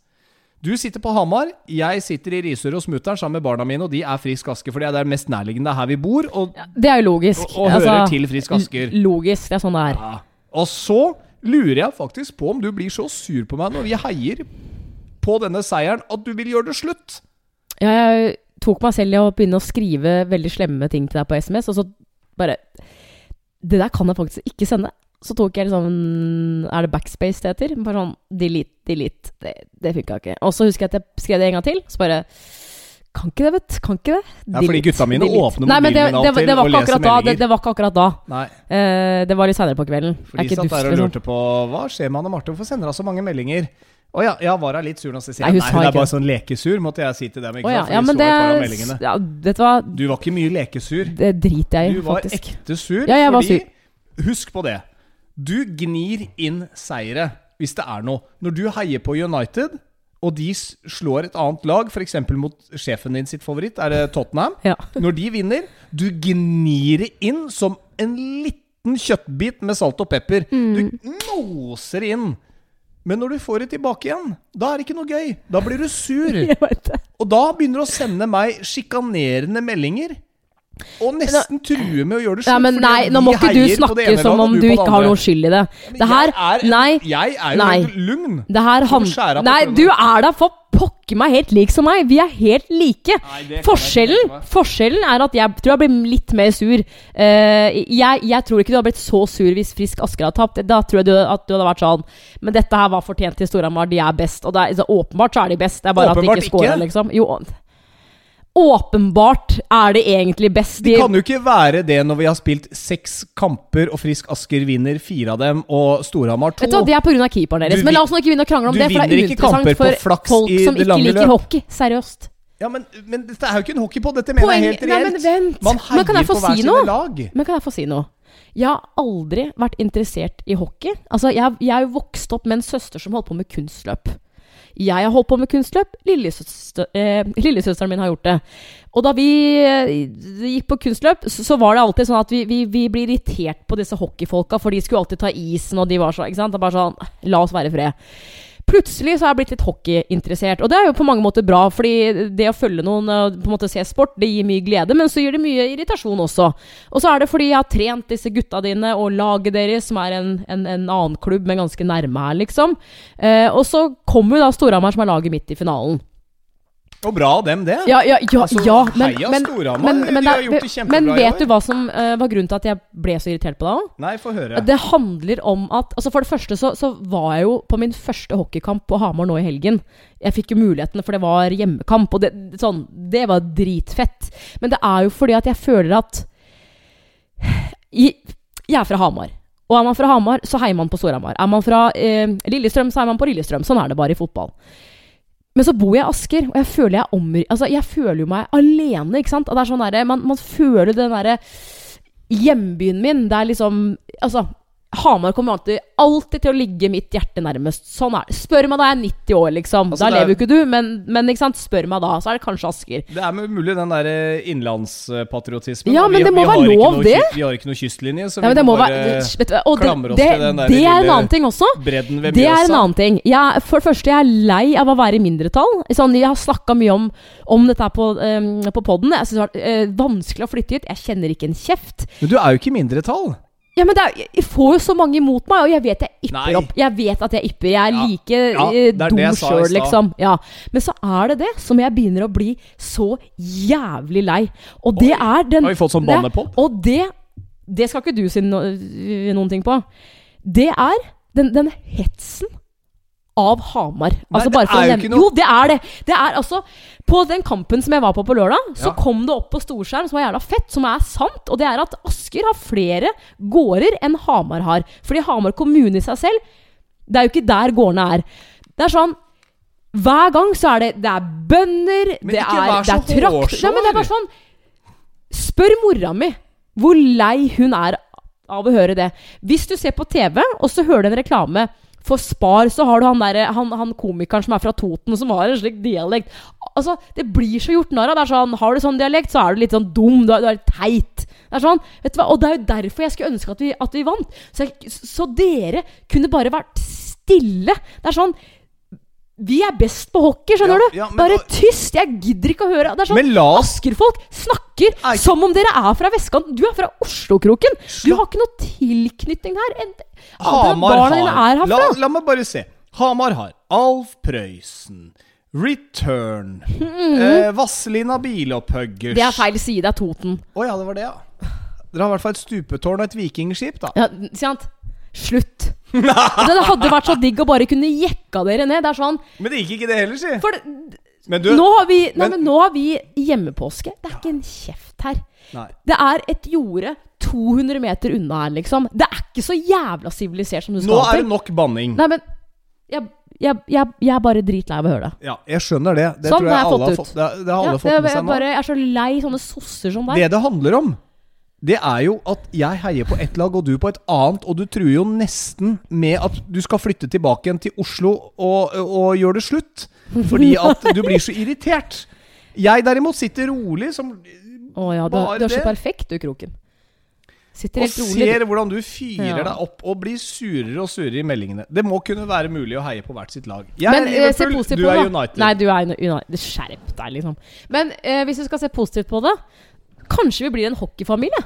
[SPEAKER 1] Du sitter på Hamar, jeg sitter i Risør og Smutteren sammen med barna mine, og de er Frisk Asker, fordi det er mest nærliggende her vi bor, og,
[SPEAKER 2] Det er jo logisk.
[SPEAKER 1] og, og
[SPEAKER 2] Altså,
[SPEAKER 1] hører til Frisk Asker.
[SPEAKER 2] Logisk. Det er sånn det er.
[SPEAKER 1] Ja. Og så lurer jeg faktisk på om du blir så sur på meg når vi heier på denne seieren at du vil gjøre det slutt.
[SPEAKER 2] Ja, jeg tok meg selv i å begynne å skrive veldig slemme ting til deg på SMS, og så bare Det der kan jeg faktisk ikke sende. Så tok jeg liksom Er det backspace det heter? Bare sånn delete, delete. Det, det funka ikke. Og så husker jeg at jeg skrev det en gang til. Så bare Kan ikke det, vet. Kan ikke det.
[SPEAKER 1] Ja, fordi gutta mine åpner
[SPEAKER 2] men det,
[SPEAKER 1] mobilen min av
[SPEAKER 2] det,
[SPEAKER 1] og til og leser meldinger.
[SPEAKER 2] det var ikke akkurat da.
[SPEAKER 1] Nei,
[SPEAKER 2] Eh, det var litt seinere på kvelden.
[SPEAKER 1] for de
[SPEAKER 2] er
[SPEAKER 1] satt der og
[SPEAKER 2] liksom.
[SPEAKER 1] lurte på hva skjer med Anne Marte, hvorfor sender hun så mange meldinger? Å ja, ja, var hun litt sur
[SPEAKER 2] Nei, hun
[SPEAKER 1] nei, hun er bare sånn lekesur, måtte jeg si til dem. Ikke
[SPEAKER 2] Å ja, ja, men det
[SPEAKER 1] meldingene.
[SPEAKER 2] ja, Vet du hva,
[SPEAKER 1] Du var ikke mye lekesur.
[SPEAKER 2] det driter jeg i,
[SPEAKER 1] Du var ekte sur.
[SPEAKER 2] Ja,
[SPEAKER 1] fordi, Husk på det. Du gnir inn seire hvis det er noe. Når du heier på United, og de slår et annet lag, f.eks. mot sjefen din sitt favoritt, er det Tottenham
[SPEAKER 2] Ja.
[SPEAKER 1] Når de vinner, du gnir det inn som en liten kjøttbit med salt og pepper. Du moser inn. Men når du får det tilbake igjen, da er det ikke noe gøy. Da blir du sur. Og da begynner du å sende meg sjikanerende meldinger. Og nesten true med å gjøre det slutt.
[SPEAKER 2] Ja,
[SPEAKER 1] men
[SPEAKER 2] nei, nå må ikke du snakke som om du ikke har noe skyld i det. Det her
[SPEAKER 1] er,
[SPEAKER 2] Nei.
[SPEAKER 1] Jeg er jo
[SPEAKER 2] Nei.
[SPEAKER 1] lugn.
[SPEAKER 2] Det her han... Nei, du er da for pokker meg helt lik som meg. Vi er helt like.
[SPEAKER 1] Nei,
[SPEAKER 2] Forskjellen, forskjellen er at jeg tror jeg blir litt mer sur. Uh, jeg, jeg tror ikke du hadde blitt så sur hvis Frisk Asker hadde tapt. Da tror jeg du, at du hadde vært sånn Men dette her var fortjent til Storhamar. De er best. Og er, så åpenbart så er de best. Det er bare
[SPEAKER 1] Åpenbart
[SPEAKER 2] at de ikke scorer, liksom. Jo, åpenbart er det egentlig best.
[SPEAKER 1] Det kan jo ikke være det når vi har spilt seks kamper, og Frisk Asker vinner fire av dem, og Storhamar to.
[SPEAKER 2] Vet du hva, Det er pga. keeperen deres.
[SPEAKER 1] Du
[SPEAKER 2] Men la oss nå ikke begynne å krangle om det, for det er uinteressant for folk som ikke liker
[SPEAKER 1] løp.
[SPEAKER 2] hockey. Seriøst.
[SPEAKER 1] Ja, men, men dette er jo ikke en hockey på, dette mener
[SPEAKER 2] Poeng-
[SPEAKER 1] jeg helt
[SPEAKER 2] Nei, men
[SPEAKER 1] reelt.
[SPEAKER 2] vent.
[SPEAKER 1] Man
[SPEAKER 2] Men kan
[SPEAKER 1] heier
[SPEAKER 2] få
[SPEAKER 1] på hver
[SPEAKER 2] si
[SPEAKER 1] sine lag.
[SPEAKER 2] Men kan jeg få si noe? Jeg har aldri vært interessert i hockey. Altså, jeg, jeg er jo vokst opp med en søster som holdt på med kunstløp. Jeg har holdt på med kunstløp. Lillesøster, eh, lillesøsteren min har gjort det. Og da vi eh, gikk på kunstløp, så, var det alltid sånn at vi, vi, vi ble irritert på disse hockeyfolka, for de skulle alltid ta isen, og de var så Ikke sant? Det er bare sånn La oss være i fred. Plutselig så har jeg blitt litt hockeyinteressert, og det er jo på mange måter bra, fordi det å følge noen og på en måte se sport, det gir mye glede, men så gir det mye irritasjon også. Og så er det fordi jeg har trent disse gutta dine og laget deres, som er en, en, en annen klubb, men ganske nærme her, liksom. Eh, og så kommer jo da Storhamar, som er laget midt i finalen.
[SPEAKER 1] Og bra av dem, det.
[SPEAKER 2] Ja, ja, ja,
[SPEAKER 1] Altså,
[SPEAKER 2] ja men,
[SPEAKER 1] heia
[SPEAKER 2] men,
[SPEAKER 1] Storhamar.
[SPEAKER 2] men,
[SPEAKER 1] De
[SPEAKER 2] men,
[SPEAKER 1] har
[SPEAKER 2] det- men vet du hva som uh, var grunnen til at jeg ble så irritert på deg òg?
[SPEAKER 1] Nei, få høre.
[SPEAKER 2] Det handler om at altså For det første så, så var jeg jo på min første hockeykamp på Hamar nå i helgen. Jeg fikk jo muligheten, for det var hjemmekamp, og det, sånn, det var dritfett. Men det er jo fordi at jeg føler at i, Jeg er fra Hamar. Og er man fra Hamar, så heier man på Storhamar. Er man fra eh, Lillestrøm, så heier man på Lillestrøm. Sånn er det bare i fotball. Men så bor jeg i Asker, og jeg føler jeg omri... Altså, jeg føler jo meg alene, ikke sant? Sånn der, man, man føler den derre Hjembyen min, det er liksom Altså, Hamar kommer alltid, alltid til å ligge mitt hjerte nærmest. Sånn er det. Spør meg da jeg er 90 år, liksom.
[SPEAKER 1] Altså,
[SPEAKER 2] da
[SPEAKER 1] er-
[SPEAKER 2] lever jo ikke du, men, men spør meg da, så er det kanskje Asker.
[SPEAKER 1] Det er mulig den der eh, innlandspatriotismen.
[SPEAKER 2] Ja, men
[SPEAKER 1] vi-
[SPEAKER 2] det må være lov, det.
[SPEAKER 1] Vi har ikke noe kystlinje, så
[SPEAKER 2] Ja,
[SPEAKER 1] vi
[SPEAKER 2] det
[SPEAKER 1] må bare
[SPEAKER 2] være du, Og
[SPEAKER 1] klamre oss
[SPEAKER 2] det,
[SPEAKER 1] til den der
[SPEAKER 2] det er en annen ting også.
[SPEAKER 1] bredden ved
[SPEAKER 2] Det er en annen ting. Jeg, for det første, jeg er lei av å være i mindretall. Sånn, jeg har snakka mye om, om dette her på, um, på poden. Jeg synes det har vært uh, vanskelig å flytte hit. Jeg kjenner ikke en kjeft.
[SPEAKER 1] Men du er jo ikke i mindretall.
[SPEAKER 2] Ja, men er, Jeg får jo så mange imot meg, og jeg vet jeg ypper
[SPEAKER 1] Nei.
[SPEAKER 2] opp. Jeg vet at jeg ypper. Jeg er
[SPEAKER 1] Ja.
[SPEAKER 2] like
[SPEAKER 1] Ja,
[SPEAKER 2] eh, dum sjøl, liksom. Ja. Men så er det det som jeg begynner å bli så jævlig lei. Og det er den
[SPEAKER 1] Har vi fått sånn
[SPEAKER 2] det-
[SPEAKER 1] bannepod?
[SPEAKER 2] Og det Det skal ikke du si no, noen ting på. Det er den, den hetsen av Hamar. Altså
[SPEAKER 1] det
[SPEAKER 2] for å
[SPEAKER 1] er jo ikke noe-
[SPEAKER 2] Jo, det er det! Det er altså På den kampen som jeg var på på lørdag, så
[SPEAKER 1] Ja.
[SPEAKER 2] kom det opp på storskjerm som var jævla fett, som er sant. Og det er at Asker har flere gårder enn Hamar har. Fordi Hamar kommune i seg selv Det er jo ikke der gårdene er. Det er sånn hver gang så er det Det er bønder,
[SPEAKER 1] Men
[SPEAKER 2] det er, det er trakt... Men det er bare sånn Spør mora mi hvor lei hun er av å høre det. Hvis du ser på TV, og så hører du en reklame for Spar, så har du han, der, han, han komikeren som er fra Toten, som har en slik dialekt. Altså, Det blir så gjort narr av. Sånn, Har du sånn dialekt, så er du litt sånn dum. Du er, du er litt teit. Det er sånn, vet du hva? Og det er jo derfor jeg skulle ønske at vi, at vi vant. Så, jeg, så dere kunne bare vært stille. Det er sånn Vi er best på hockey, skjønner
[SPEAKER 1] Ja,
[SPEAKER 2] du?
[SPEAKER 1] ja, men-
[SPEAKER 2] bare tyst! Jeg gidder ikke å høre. Det er sånn Asker-folk snakker
[SPEAKER 1] Nei.
[SPEAKER 2] som om dere er fra vestkanten. Du er fra Oslokroken. Du har ikke noe tilknytning her. En,
[SPEAKER 1] Hamar har la, la meg bare se. Hamar har Alf Prøysen, Return, eh, Vazelina Bilopphuggers
[SPEAKER 2] Det er feil side. Det er Toten.
[SPEAKER 1] Å ja, det var det, ja. Dere har i hvert fall et stupetårn og et vikingskip, da.
[SPEAKER 2] Ja, sant? Slutt. Det hadde vært så digg å bare kunne jekka dere ned. Det er sånn
[SPEAKER 1] Men det gikk ikke det heller, si.
[SPEAKER 2] For
[SPEAKER 1] du
[SPEAKER 2] nå, har vi, nei,
[SPEAKER 1] men-
[SPEAKER 2] men nå har vi hjemmepåske. Det er ikke en kjeft her.
[SPEAKER 1] Nei.
[SPEAKER 2] Det er et jorde 200 meter unna her, liksom. Det er ikke så jævla sivilisert som du skal
[SPEAKER 1] Nå er det nok banning.
[SPEAKER 2] Nei, men jeg, jeg, jeg, jeg er bare dritlei av å høre det.
[SPEAKER 1] Ja, jeg skjønner det. Det
[SPEAKER 2] Sånn,
[SPEAKER 1] tror jeg alle har
[SPEAKER 2] fått
[SPEAKER 1] fått, det, det har alle
[SPEAKER 2] Ja,
[SPEAKER 1] fått med seg nå.
[SPEAKER 2] jeg er så lei sånne sosser som deg.
[SPEAKER 1] Det det handler om, det er jo at jeg heier på ett lag og du på et annet, og du truer jo nesten med at du skal flytte tilbake igjen til Oslo og, og gjøre det slutt. Fordi at du blir så irritert. Jeg derimot sitter rolig som
[SPEAKER 2] Å ja, du,
[SPEAKER 1] bare
[SPEAKER 2] du er så perfekt du, Kroken. Sitter
[SPEAKER 1] og
[SPEAKER 2] helt rolig.
[SPEAKER 1] ser hvordan du fyrer
[SPEAKER 2] Ja.
[SPEAKER 1] deg opp og blir surere og surere i meldingene. Det må kunne være mulig å heie på hvert sitt lag. Jeg
[SPEAKER 2] Men
[SPEAKER 1] er
[SPEAKER 2] eh,
[SPEAKER 1] Liverpool, du er United.
[SPEAKER 2] Nei, du er United. Skjerp deg, liksom. Men eh, hvis du skal se positivt på det kanskje vi blir en hockeyfamilie.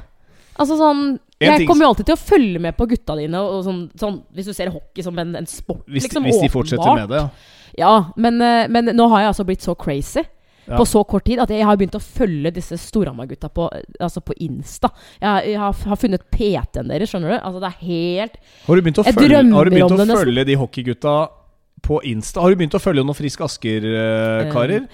[SPEAKER 2] Altså sånn
[SPEAKER 1] En
[SPEAKER 2] Jeg kommer jo alltid til å følge med på gutta dine. Og sånn, sånn, hvis du ser hockey som en, en sport,
[SPEAKER 1] Hvis,
[SPEAKER 2] liksom,
[SPEAKER 1] hvis de fortsetter med det, ja.
[SPEAKER 2] Ja, men, eh, men nå har jeg altså blitt så crazy
[SPEAKER 1] Ja.
[SPEAKER 2] på så kort tid at jeg har begynt å følge disse Storhamar-gutta på, eh, altså på Insta. Jeg, jeg har, har funnet PT-en deres, skjønner du. Altså Det er helt
[SPEAKER 1] Har du begynt å følge, har du begynt å følge de hockeygutta på Insta? Har du begynt å følge noen Frisk Asker-karer?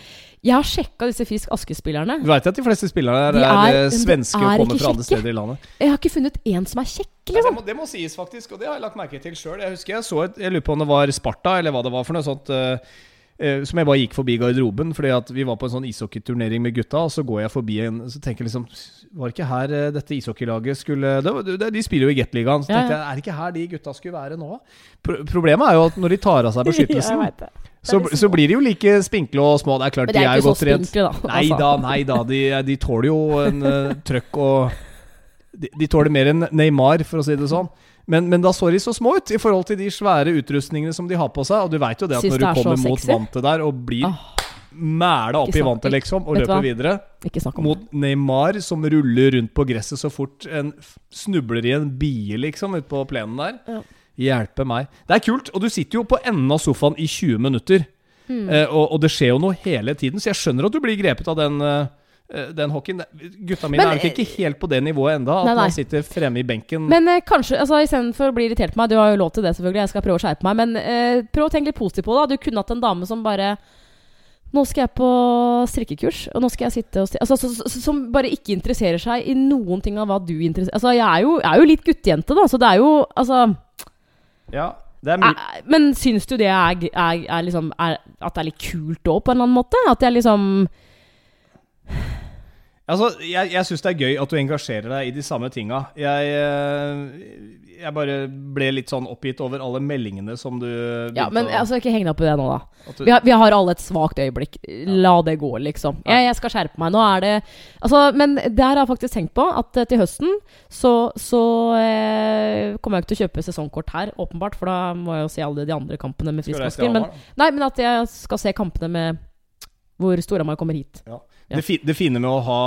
[SPEAKER 2] Jeg har sjekka disse Frisk Aske-spillerne.
[SPEAKER 1] Du veit at de fleste spillerne er,
[SPEAKER 2] er-
[SPEAKER 1] eh, svenske
[SPEAKER 2] er
[SPEAKER 1] og kommer fra andre steder i landet.
[SPEAKER 2] Jeg har ikke funnet én som er kjekk,
[SPEAKER 1] Det,
[SPEAKER 2] liksom.
[SPEAKER 1] må, det må sies, faktisk, og det har jeg lagt merke til sjøl. Jeg husker jeg så et Jeg lurer på om det var Sparta, eller hva det var for noe sånt. Uh, uh, som jeg bare gikk forbi garderoben, fordi at vi var på en sånn ishockeyturnering med gutta. Og så går jeg forbi en Så tenker jeg liksom Var det ikke her uh, dette ishockeylaget skulle det, det, De spiller jo i Gateligaen. Så
[SPEAKER 2] Ja,
[SPEAKER 1] tenkte
[SPEAKER 2] ja.
[SPEAKER 1] jeg Er det ikke her de gutta skulle være nå? Pro problemet er jo at når de tar av seg beskyttelsen. Så, så blir de jo like spinkle og små. Det er klart,
[SPEAKER 2] Men
[SPEAKER 1] de er
[SPEAKER 2] er
[SPEAKER 1] jo godt trent.
[SPEAKER 2] da.
[SPEAKER 1] Nei
[SPEAKER 2] altså.
[SPEAKER 1] da, nei da. De, de tåler jo en uh, trøkk og de, de tåler mer enn Neymar, for å si det sånn. Men, men da så de så små ut i forhold til de svære utrustningene som de har på seg. Og du veit jo det at
[SPEAKER 2] Syns
[SPEAKER 1] når du
[SPEAKER 2] er
[SPEAKER 1] kommer mot vantet der og blir
[SPEAKER 2] ah,
[SPEAKER 1] mæla opp i vantet, liksom, og løper videre mot. Neymar som ruller rundt på gresset så fort en snubler i en bie, liksom, ute på plenen der.
[SPEAKER 2] Ja.
[SPEAKER 1] Hjelpe meg. Det er kult, og du sitter jo på enden av sofaen i 20 minutter.
[SPEAKER 2] Mm.
[SPEAKER 1] Eh, og, og det skjer jo noe hele tiden, så jeg skjønner at du blir grepet av den, eh, eh, den hockeyen. Gutta mine
[SPEAKER 2] Men,
[SPEAKER 1] er nok ikke helt på det nivået enda, at
[SPEAKER 2] Nei, nei.
[SPEAKER 1] man sitter fremme i benken.
[SPEAKER 2] Men eh, kanskje, altså istedenfor å bli irritert på meg Du har jo lov til det, selvfølgelig. Jeg skal prøve å skjerpe meg. Men eh, prøv å tenke litt positivt på det. Du kunne hatt en dame som bare Nå skal jeg på strikkekurs, og nå skal jeg sitte og altså, så, så, Som bare ikke interesserer seg i noen ting av hva du interesserer Altså, jeg er jo, jeg er jo litt guttejente, da, så det er jo Altså
[SPEAKER 1] ja, det er
[SPEAKER 2] er, Men syns du det er, er, er liksom At det er litt kult òg, på en eller annen måte? At jeg liksom
[SPEAKER 1] Altså, jeg, jeg syns det er gøy at du engasjerer deg i de samme tinga. Jeg, eh, jeg bare ble litt sånn oppgitt over alle meldingene som du
[SPEAKER 2] Ja, men
[SPEAKER 1] å-
[SPEAKER 2] altså, ikke heng deg opp i det nå, da.
[SPEAKER 1] du,
[SPEAKER 2] Vi har, vi har alle et svakt øyeblikk. La det gå, liksom. Jeg, jeg skal skjerpe meg. Nå er det Altså, men der har jeg faktisk tenkt på. At eh, til høsten så, så eh, kommer jeg ikke til å kjøpe sesongkort her, åpenbart. For da må jeg jo se alle de andre kampene med Frisk Asker. Men, nei, men at jeg skal se kampene med hvor Storhamar kommer hit. Ja.
[SPEAKER 1] Det, fi, det fine med å ha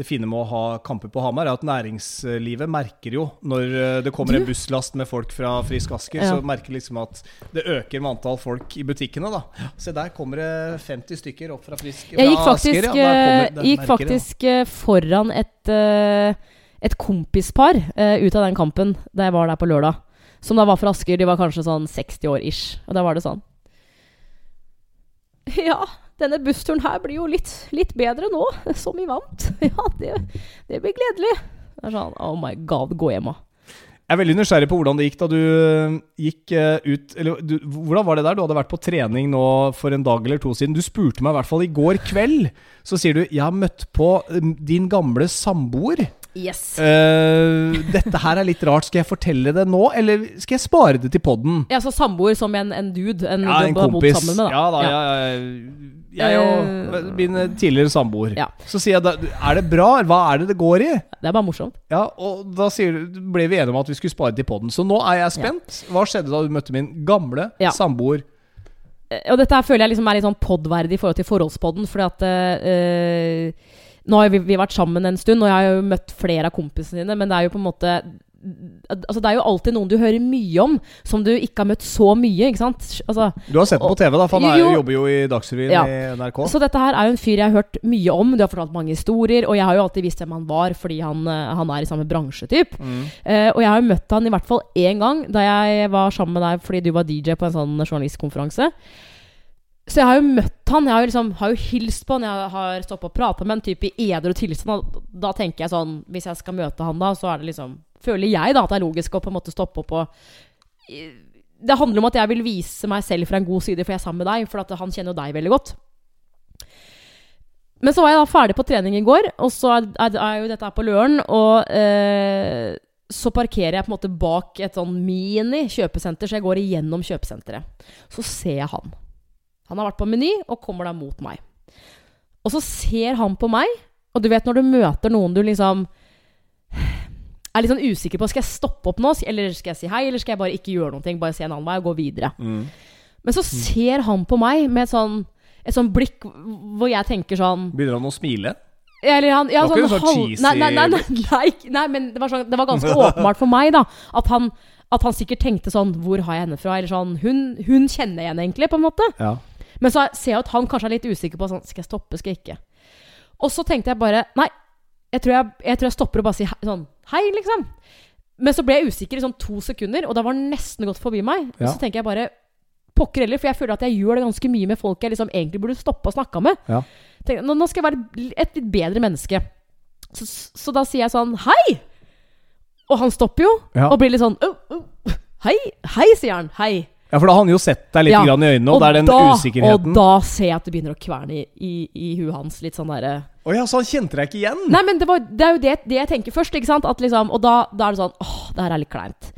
[SPEAKER 1] det fine med å ha kamper på Hamar er at næringslivet merker jo når eh, det kommer en busslast med folk fra Frisk Asker,
[SPEAKER 2] Ja.
[SPEAKER 1] så merker liksom at det øker med antall folk i butikkene. da Se der kommer det 50 stykker opp fra Frisk
[SPEAKER 2] Jeg gikk faktisk,
[SPEAKER 1] Asker, ja, kommer-
[SPEAKER 2] eh, gikk faktisk eh, foran et, et kompispar ut av den kampen da jeg var der på lørdag. Som da var fra Asker. De var kanskje sånn 60 år ish. Og da var det sånn Ja, denne bussturen her blir jo litt, litt bedre nå, som vi vant. Ja, det, det blir gledelig. Det er sånn Oh my god, gå hjem, da.
[SPEAKER 1] Jeg er veldig nysgjerrig på hvordan det gikk da du øh, gikk øh, ut Eller du, hvordan var det der? Du hadde vært på trening nå for en dag eller to siden. Du spurte meg i hvert fall i går kveld. Så sier du 'Jeg har møtt på øh, din gamle samboer'.
[SPEAKER 2] Yes.
[SPEAKER 1] Uh, dette her er litt rart. Skal jeg fortelle det nå, eller skal jeg spare det til podden?
[SPEAKER 2] Ja, så samboer som en, en dude. En,
[SPEAKER 1] Ja, en kompis.
[SPEAKER 2] sammen med, da.
[SPEAKER 1] Ja da,
[SPEAKER 2] Ja.
[SPEAKER 1] jeg, jeg, og min tidligere samboer.
[SPEAKER 2] Ja.
[SPEAKER 1] Så sier jeg da Er det bra? Hva er det det går i?
[SPEAKER 2] Det er bare morsomt.
[SPEAKER 1] Ja, og da sier du, ble vi enige om at vi skulle spare til podden. Så nå er jeg spent. Hva skjedde da du møtte min gamle
[SPEAKER 2] Ja.
[SPEAKER 1] samboer?
[SPEAKER 2] Eh, Og dette her føler jeg liksom er litt sånn podverdig i forhold til forholdspodden. Fordi at eh, Nå har vi, vi vært sammen en stund, og jeg har jo møtt flere av kompisene dine, men det er jo på en måte Altså Det er jo alltid noen du hører mye om, som du ikke har møtt så mye. Ikke sant? Altså,
[SPEAKER 1] Du har sett den på TV, da, for han er,
[SPEAKER 2] Jo.
[SPEAKER 1] jobber jo i Dagsrevyen
[SPEAKER 2] Ja.
[SPEAKER 1] i NRK.
[SPEAKER 2] så dette her er jo en fyr jeg har hørt mye om. Du har fortalt mange historier, og jeg har jo alltid visst hvem han var fordi han, eh, han er i samme bransjetyp.
[SPEAKER 1] Mm.
[SPEAKER 2] Eh, og jeg har jo møtt han i hvert fall én gang da jeg var sammen med deg fordi du var DJ på en sånn journalistkonferanse. Så jeg har jo møtt han, jeg har jo, liksom, har jo hilst på han, jeg har stått og prata med han type i edru tilstand. Da tenker jeg sånn Hvis jeg skal møte han da, så er det liksom Føler jeg da at det er logisk å på en måte stoppe opp og Det handler om at jeg vil vise meg selv fra en god side, for jeg er sammen med deg. For han kjenner jo deg veldig godt. Men så var jeg da ferdig på trening i går, og så er, er, er jo dette her på Løren. Og eh, så parkerer jeg på en måte bak et sånn mini-kjøpesenter, så jeg går igjennom kjøpesenteret. Så ser jeg han. Han har vært på Meny og kommer da mot meg. Og så ser han på meg, og du vet når du møter noen du liksom er litt sånn usikker på Skal jeg stoppe opp nå, eller skal jeg si hei, eller skal jeg bare ikke gjøre noe, bare se en annen vei og gå videre.
[SPEAKER 1] Mm.
[SPEAKER 2] Men så ser han på meg med et sånn, et sånn blikk hvor jeg tenker sånn
[SPEAKER 1] Begynner han å smile?
[SPEAKER 2] Eller han ja,
[SPEAKER 1] Det var ikke
[SPEAKER 2] sånn
[SPEAKER 1] sånn
[SPEAKER 2] halv-
[SPEAKER 1] cheesy
[SPEAKER 2] nei, nei, nei, nei, nei, nei, men det var, sånn, det var ganske åpenbart for meg, da. At han, at han sikkert tenkte sånn Hvor har jeg henne fra? Eller sånn Hun, hun kjenner jeg henne egentlig, på en måte.
[SPEAKER 1] Ja.
[SPEAKER 2] Men så ser jeg at han kanskje er litt usikker på sånn Skal jeg stoppe, skal jeg ikke? Og så tenkte jeg bare Nei, jeg tror jeg, jeg, tror jeg stopper og bare sier hei, sånn Hei, liksom. Men så ble jeg usikker i sånn to sekunder, og da var han nesten gått forbi meg. Og
[SPEAKER 1] Ja.
[SPEAKER 2] så tenker jeg bare Pokker heller, for jeg føler at jeg gjør det ganske mye med folk jeg liksom egentlig burde stoppe og snakke med.
[SPEAKER 1] Ja.
[SPEAKER 2] Tenk, nå, nå skal jeg være et litt bedre menneske. Så, så da sier jeg sånn Hei! Og han stopper jo,
[SPEAKER 1] Ja.
[SPEAKER 2] og blir litt sånn «Au, au, Hei! Hei, sier han. Hei.
[SPEAKER 1] Ja, for da har han jo sett deg litt
[SPEAKER 2] Ja.
[SPEAKER 1] grann i øynene, og, det er den
[SPEAKER 2] da,
[SPEAKER 1] usikkerheten.
[SPEAKER 2] Og da ser jeg at det begynner å kverne i, i, i huet hans. Litt sånn derre
[SPEAKER 1] Å ja, så han kjente deg ikke igjen?
[SPEAKER 2] Nei, men det, var, det er jo det, det jeg tenker først. Ikke sant? At liksom, og da, da er det sånn Åh, det her er litt kleint.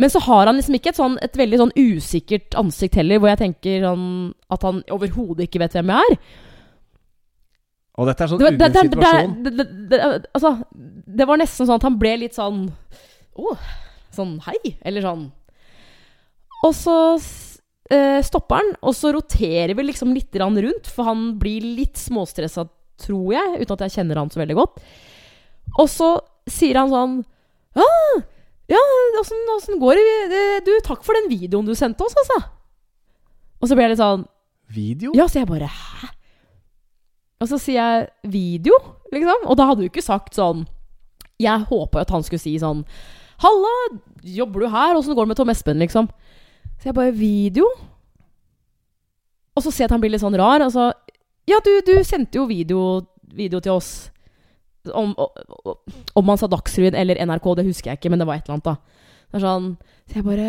[SPEAKER 2] Men så har han liksom ikke et, sånn, et veldig sånn usikkert ansikt heller, hvor jeg tenker sånn at han overhodet ikke vet hvem jeg er.
[SPEAKER 1] Og dette er sånn
[SPEAKER 2] Det, det,
[SPEAKER 1] situasjon.
[SPEAKER 2] det, det, altså, det var nesten sånn at han ble litt sånn Å, sånn hei. Eller sånn. Og så eh, stopper han, og så roterer vi liksom litt rundt, for han blir litt småstressa, tror jeg, uten at jeg kjenner han så veldig godt. Og så sier han sånn Ja, ja åssen, går det? Det- Du, takk for den videoen du sendte oss, altså. Og så ble jeg litt sånn
[SPEAKER 1] Video?
[SPEAKER 2] ja, så jeg bare Hæ? Og så sier jeg video, liksom. Og da hadde du ikke sagt sånn Jeg håpa at han skulle si sånn Halla, jobber du her? Åssen går det med Tom Espen, liksom? Så jeg bare Video? Og så ser jeg at han blir litt sånn rar. Og så Ja, du, du sendte jo video, video til oss. Om, om, han sa Dagsrevyen eller NRK, det husker jeg ikke, men det var et eller annet, da. Det er sånn Så jeg bare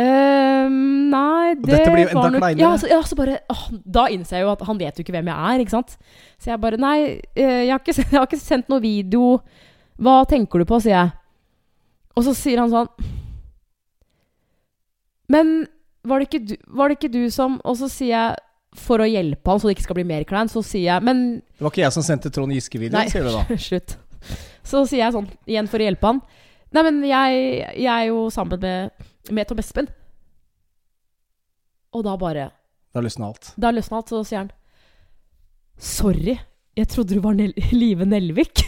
[SPEAKER 2] ehm, Nei, det
[SPEAKER 1] dette blir jo enda kleinere.
[SPEAKER 2] Ja, så, ja, så bare åh, Da innser jeg jo at han vet jo ikke hvem jeg er, ikke sant. Så jeg bare Nei, eh, jeg har ikke, jeg har ikke sendt noe video. Hva tenker du på, sier jeg. Og så sier han sånn Men var det du, var det ikke du som Og så sier jeg, for å hjelpe han så det ikke skal bli mer kleint, så sier jeg Men
[SPEAKER 1] Det var ikke jeg som sendte Trond Giske-videoen, sier du da.
[SPEAKER 2] Slutt. Så sier jeg sånn, igjen for å hjelpe han Nei, men jeg, jeg er jo sammen med, med Tom Espen. Og da bare
[SPEAKER 1] Da løsna alt.
[SPEAKER 2] Da løsna alt, så sier han Sorry, jeg trodde du var Nel Live Nelvik.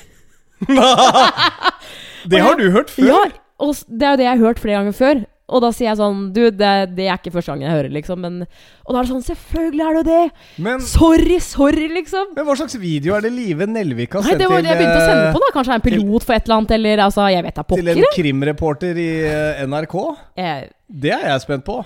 [SPEAKER 1] det har du hørt før!
[SPEAKER 2] Ja, og det er jo det jeg har hørt flere ganger før. Og da sier jeg sånn Du, det, det er ikke første gangen jeg hører, liksom. Men, og da er det sånn Selvfølgelig er det det!
[SPEAKER 1] Men,
[SPEAKER 2] Sorry, sorry, liksom.
[SPEAKER 1] men hva slags video er det Live Nelvik har sendt
[SPEAKER 2] det var det jeg begynte å sende
[SPEAKER 1] eh,
[SPEAKER 2] på, da. Kanskje det er en pilot for et eller annet, eller altså Jeg vet da
[SPEAKER 1] til en krimreporter i eh, NRK?
[SPEAKER 2] Jeg-
[SPEAKER 1] Det er jeg spent på.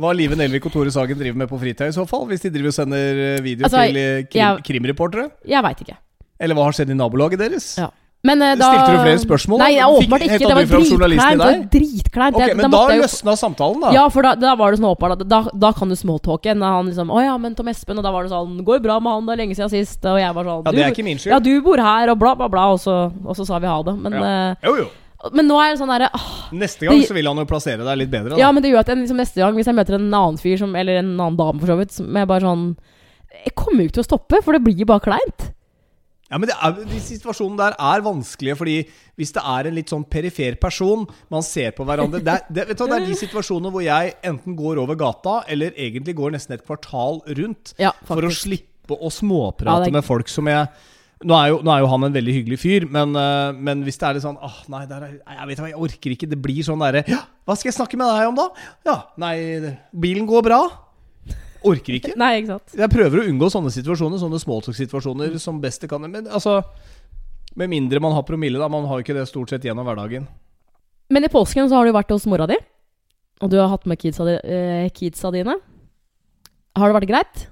[SPEAKER 1] Hva Live Nelvik og Tore Sagen driver med på fritida, i så fall. Hvis de driver og sender eh, video
[SPEAKER 2] Altså,
[SPEAKER 1] til eh, krim,
[SPEAKER 2] jeg-
[SPEAKER 1] krimreportere.
[SPEAKER 2] Jeg veit ikke.
[SPEAKER 1] Eller hva har skjedd i nabolaget deres?
[SPEAKER 2] Ja. Men eh, da
[SPEAKER 1] Stilte du flere spørsmål?
[SPEAKER 2] Nei, ja, åpenbart ikke. Det var dritkleint. Dritkleint.
[SPEAKER 1] Ok, Men da
[SPEAKER 2] da jeg jo-
[SPEAKER 1] løsna samtalen, da.
[SPEAKER 2] Ja, for da, da var det sånn at da, da kan du smalltalke. Han liksom 'Å ja, men Tom Espen', og da var det sånn 'Går bra med han? Det er lenge siden sist.' Og jeg var sånn
[SPEAKER 1] Ja, det er ikke min skyld.
[SPEAKER 2] Ja, du bor her, og bla, bla, bla. Og så, og så sa vi ha det. Men,
[SPEAKER 1] Ja. Jo, jo.
[SPEAKER 2] eh, men nå er det sånn derre
[SPEAKER 1] Neste gang
[SPEAKER 2] Det-
[SPEAKER 1] så vil han jo plassere deg litt bedre. Da.
[SPEAKER 2] Ja, men det gjør at jeg, liksom, neste gang, hvis jeg møter en annen fyr, som, eller en annen dame for så vidt, som jeg bare sånn Jeg kommer jo ikke til å stoppe, for det blir bare kleint.
[SPEAKER 1] Ja, men er, De situasjonene der er vanskelige, fordi hvis det er en litt sånn perifer person Man ser på hverandre Det er, det, vet du, det er de situasjonene hvor jeg enten går over gata, eller egentlig går nesten et kvartal rundt
[SPEAKER 2] Ja,
[SPEAKER 1] for å slippe å småprate
[SPEAKER 2] Ja, er-
[SPEAKER 1] med folk som jeg nå er, jo, nå er jo han en veldig hyggelig fyr, men, eh, men hvis det er litt sånn Åh, nei, er, jeg vet hva, jeg orker ikke. Det blir sånn derre Ja, hva skal jeg snakke med deg om, da? Ja, nei, bilen går bra. Orker ikke.
[SPEAKER 2] Nei, ikke sant.
[SPEAKER 1] Jeg prøver å unngå sånne situasjoner, sånne smalltalk-situasjoner som best jeg kan. Men altså Med mindre man har promille, da. Man har jo ikke det stort sett gjennom hverdagen.
[SPEAKER 2] Men i påsken så har du vært hos mora di, og du har hatt med kidsa, di, eh, kidsa dine. Har det vært greit?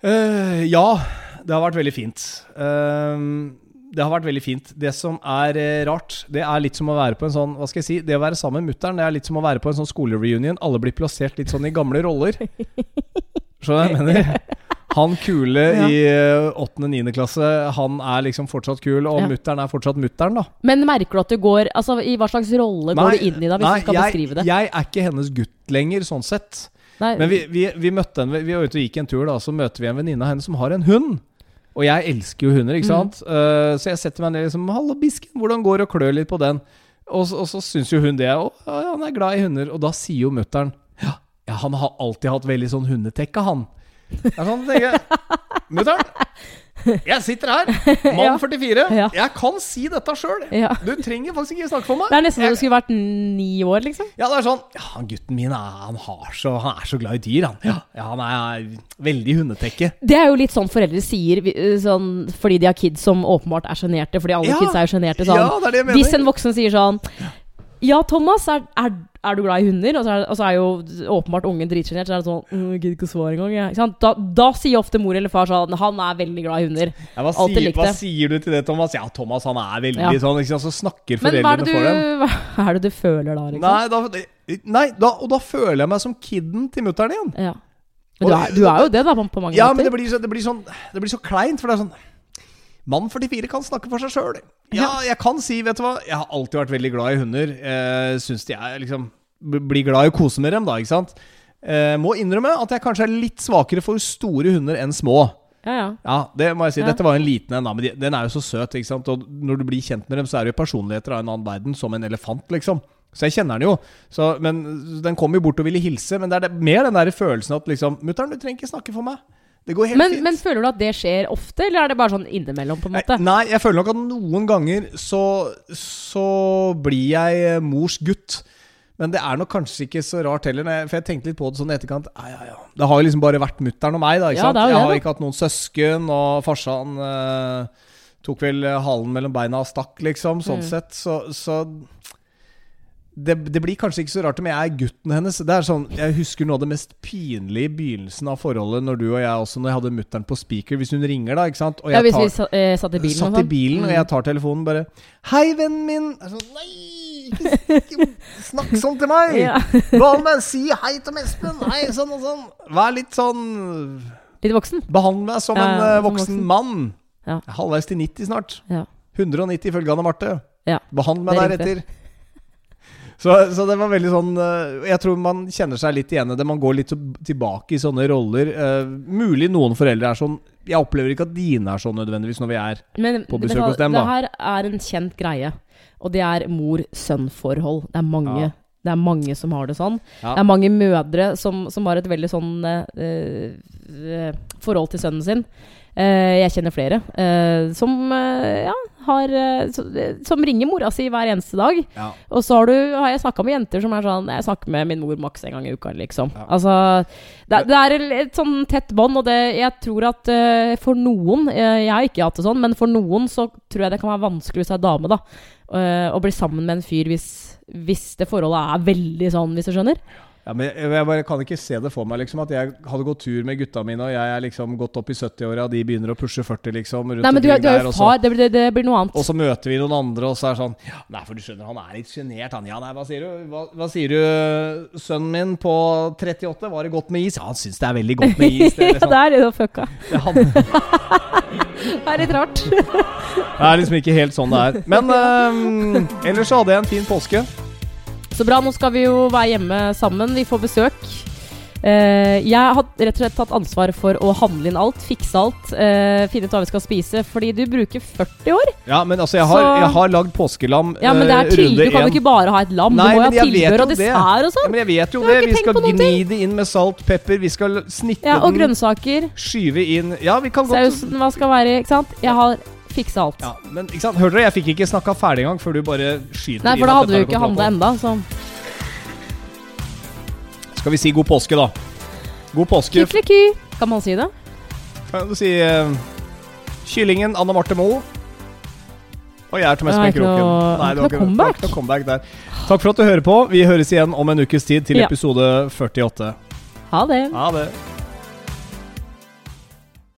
[SPEAKER 1] Uh, ja, det har vært veldig fint. Eh, det har vært veldig fint. Det som er eh, rart, det er litt som å være på en sånn Hva skal jeg si? Det å være sammen med mutter'n, det er litt som å være på en sånn skolereunion. Alle blir plassert litt sånn i gamle roller. Skjønner du hva jeg mener? Han kule
[SPEAKER 2] Ja.
[SPEAKER 1] i åttende-niende klasse, han er liksom fortsatt kul, og
[SPEAKER 2] Ja.
[SPEAKER 1] mutter'n er fortsatt mutter'n, da.
[SPEAKER 2] Men merker du at du går Altså, i hva slags rolle går du inn i da, hvis
[SPEAKER 1] nei,
[SPEAKER 2] du skal
[SPEAKER 1] jeg,
[SPEAKER 2] beskrive det?
[SPEAKER 1] Jeg er ikke hennes gutt lenger, sånn sett.
[SPEAKER 2] Nei,
[SPEAKER 1] Men vi, vi, vi møtte en Vi var ute og gikk en tur, da, så møter vi en venninne av henne som har en hund. Og jeg elsker jo hunder, ikke
[SPEAKER 2] Mm.
[SPEAKER 1] sant? Eh, så jeg setter meg ned liksom 'Hallo, bisken, hvordan går det?' og klør litt på den. Og, så- og så syns jo hun det. Og ja, han er glad i hunder. Og da sier jo mutter'n ja, ja, han har alltid hatt veldig sånn hundetekke, han. Det er sånn, tenker jeg. Mutter'n, Jeg sitter her, mann
[SPEAKER 2] Ja.
[SPEAKER 1] 44.
[SPEAKER 2] Ja.
[SPEAKER 1] Jeg kan si dette sjøl.
[SPEAKER 2] Ja.
[SPEAKER 1] Du trenger faktisk ikke snakke for meg.
[SPEAKER 2] Det er nesten som du skulle vært ni år, liksom.
[SPEAKER 1] Ja, det er sånn Ja, gutten min er, han, har så, han er så glad i dyr, han. Ja, han er veldig hundetekke.
[SPEAKER 2] Det er jo litt sånn foreldre sier sånn, fordi de har kids som åpenbart er sjenerte. Fordi alle kids er jo sjenerte. Sånn. Hvis en voksen sier sånn Ja, Thomas, er, er, er du glad i hunder? Og så er, og så er jo åpenbart ungen dritsjenert. Så er det sånn «Mm, gidder ikke å svare engang. jeg». Ikke sant? Da, da sier ofte mor eller far sånn Han er veldig glad i hunder.
[SPEAKER 1] Ja, hva, sier, hva sier du til det, Thomas? Ja, Thomas han er veldig
[SPEAKER 2] Ja.
[SPEAKER 1] sånn, sant? så snakker
[SPEAKER 2] Men er,
[SPEAKER 1] foreldrene
[SPEAKER 2] du,
[SPEAKER 1] for dem.
[SPEAKER 2] hva er det du føler da, liksom?
[SPEAKER 1] Nei, da, nei da, og da føler jeg meg som kidden til mutter'n igjen.
[SPEAKER 2] Ja. Men du er, du er jo det, da, på, på mange
[SPEAKER 1] Ja, men det blir, så, det, blir sånn, det blir så kleint, for det er sånn Mann 44 kan snakke for seg sjøl. Ja, jeg kan si, vet du hva Jeg har alltid vært veldig glad i hunder. Eh, Syns de er liksom Blir glad i å kose med dem, da, ikke sant? Eh, må innrømme at jeg kanskje er litt svakere for store hunder enn små.
[SPEAKER 2] Ja, ja.
[SPEAKER 1] Ja, det må jeg si. Dette var en liten en, da, men de, den er jo så søt. ikke sant? Og når du blir kjent med dem, så er det jo personligheter av en annen verden, som en elefant, liksom. Så jeg kjenner den jo. Så, men Den kom jo bort og ville hilse, men det er det, mer den der følelsen at liksom 'Mutter'n, du trenger ikke snakke for meg'. Det går helt
[SPEAKER 2] Men,
[SPEAKER 1] fint.
[SPEAKER 2] men føler du at det skjer ofte, eller er det bare sånn innimellom, på en måte?
[SPEAKER 1] Nei, jeg føler nok at noen ganger så, så blir jeg eh, mors gutt. Men det er nok kanskje ikke så rart heller, for jeg tenkte litt på det sånn i etterkant. Ja, ja, ja. Det har jo liksom bare vært mutter'n og meg, da. Ikke
[SPEAKER 2] Ja,
[SPEAKER 1] sant? Jeg har ikke hatt noen søsken, og farsan eh, tok vel eh, halen mellom beina og stakk, liksom. Sånn
[SPEAKER 2] Mm.
[SPEAKER 1] sett. Så, så det, det blir kanskje ikke så rart om jeg er gutten hennes. Det er sånn, Jeg husker noe av det mest pinlige i begynnelsen av forholdet, når du og jeg også, når jeg hadde mutter'n på speaker. Hvis hun ringer, da, ikke sant. Og
[SPEAKER 2] Ja, hvis
[SPEAKER 1] tar-
[SPEAKER 2] vi sa- eh, satt i bilen
[SPEAKER 1] Satt i
[SPEAKER 2] sånn.
[SPEAKER 1] bilen, og
[SPEAKER 2] Mm.
[SPEAKER 1] jeg tar telefonen bare 'Hei, vennen min!' Jeg er sånn, Nei, ikke, snakk sånn til meg!
[SPEAKER 2] Ja.
[SPEAKER 1] Hva med si hei til Espen? Hei, sånn og sånn. Vær litt sånn
[SPEAKER 2] Litt voksen.
[SPEAKER 1] Behandle meg som
[SPEAKER 2] Ja,
[SPEAKER 1] en eh, voksen
[SPEAKER 2] voksen.
[SPEAKER 1] mann.
[SPEAKER 2] Ja.
[SPEAKER 1] Halvveis til 90 snart.
[SPEAKER 2] Ja.
[SPEAKER 1] 190 ifølge Anne Marte.
[SPEAKER 2] Ja.
[SPEAKER 1] Behandle meg
[SPEAKER 2] er
[SPEAKER 1] deretter. Så, så det var veldig sånn eh, Jeg tror man kjenner seg litt igjen i det. Man går litt tilbake i sånne roller. Uh, mulig noen foreldre er sånn Jeg opplever ikke at dine er sånn nødvendigvis når vi er
[SPEAKER 2] Men
[SPEAKER 1] På besøk hos dem,
[SPEAKER 2] det her er en kjent greie. Og det er mor-sønn-forhold. Det er mange.
[SPEAKER 1] Ja.
[SPEAKER 2] Det er mange som har det sånn.
[SPEAKER 1] Ja.
[SPEAKER 2] Det er mange mødre som, som har et veldig sånn uh, uh, forhold til sønnen sin. Eh, jeg kjenner flere eh, som eh, ja, har Som ringer mora si hver eneste dag.
[SPEAKER 1] Ja.
[SPEAKER 2] Og så har, du, har jeg snakka med jenter som er sånn Jeg snakker med min mor maks en gang i uka, liksom.
[SPEAKER 1] Ja.
[SPEAKER 2] Altså det, det er et, sånn tett bånd, og det, jeg tror at for noen Jeg har ikke hatt det sånn, men for noen så tror jeg det kan være vanskelig hvis du er dame, da. å bli sammen med en fyr hvis, hvis det forholdet er veldig sånn, hvis du skjønner.
[SPEAKER 1] Ja, men jeg, jeg bare kan ikke se det for meg, liksom. At jeg hadde gått tur med gutta mine, og jeg er liksom gått opp i 70-åra, og de begynner å pushe 40, liksom. Rundt
[SPEAKER 2] Nei, men du, er- du er jo far. Det, blir- det, det blir noe annet.
[SPEAKER 1] Og så møter vi noen andre, og så er det sånn ja, Nei, for du skjønner, han er litt sjenert, han. Ja, nei, hva sier du? Hva, hva sier du, sønnen min på 38? Var det godt med is? Ja, han syns det er veldig godt med is. Det er,
[SPEAKER 2] ja,
[SPEAKER 1] liksom,
[SPEAKER 2] det er litt fucka.
[SPEAKER 1] det, han,
[SPEAKER 2] Det er litt rart.
[SPEAKER 1] det er liksom ikke helt sånn det er. Men øhm, ellers så hadde jeg en fin påske.
[SPEAKER 2] Så bra, nå skal vi jo være hjemme sammen. Vi får besøk. Uh, jeg har rett og slett tatt ansvar for å handle inn alt, fikse alt, uh, finne ut hva vi skal spise. Fordi du bruker 40 år.
[SPEAKER 1] Ja, men altså, jeg har,
[SPEAKER 2] Så-
[SPEAKER 1] jeg har lagd påskelam
[SPEAKER 2] Ja, men det er
[SPEAKER 1] tydelig,
[SPEAKER 2] til, Du kan jo ikke bare ha et lam.
[SPEAKER 1] Nei,
[SPEAKER 2] du må jo ha tilbehør og
[SPEAKER 1] det.
[SPEAKER 2] dessert og
[SPEAKER 1] Ja,
[SPEAKER 2] sånn.
[SPEAKER 1] men jeg vet jo det. Vi skal gni det inn med salt, pepper. Vi skal snitte
[SPEAKER 2] Ja, og
[SPEAKER 1] den,
[SPEAKER 2] grønnsaker.
[SPEAKER 1] skyve inn Ja, vi kan godt
[SPEAKER 2] Sausen, hva skal være. Ikke sant? Jeg har fiksa alt.
[SPEAKER 1] Ja, men ikke sant, hørte dere, jeg fikk ikke snakka ferdig engang før du bare skyter
[SPEAKER 2] Nei, for da hadde vi jo ikke handla enda. Så.
[SPEAKER 1] Skal vi si god påske, da? God påske.
[SPEAKER 2] kykeliky. Kan man si det?
[SPEAKER 1] Kan du si eh, Kyllingen Anne Marte Moe. Og jeg er Tom
[SPEAKER 2] Det er
[SPEAKER 1] Espen
[SPEAKER 2] noe-
[SPEAKER 1] Nei, det var
[SPEAKER 2] ikke
[SPEAKER 1] ikke
[SPEAKER 2] noe
[SPEAKER 1] det var ikke noe comeback der. Takk for at du hører på. Vi høres igjen om en ukes tid til
[SPEAKER 2] Ja.
[SPEAKER 1] episode 48.
[SPEAKER 2] Ha det.
[SPEAKER 1] Ha det.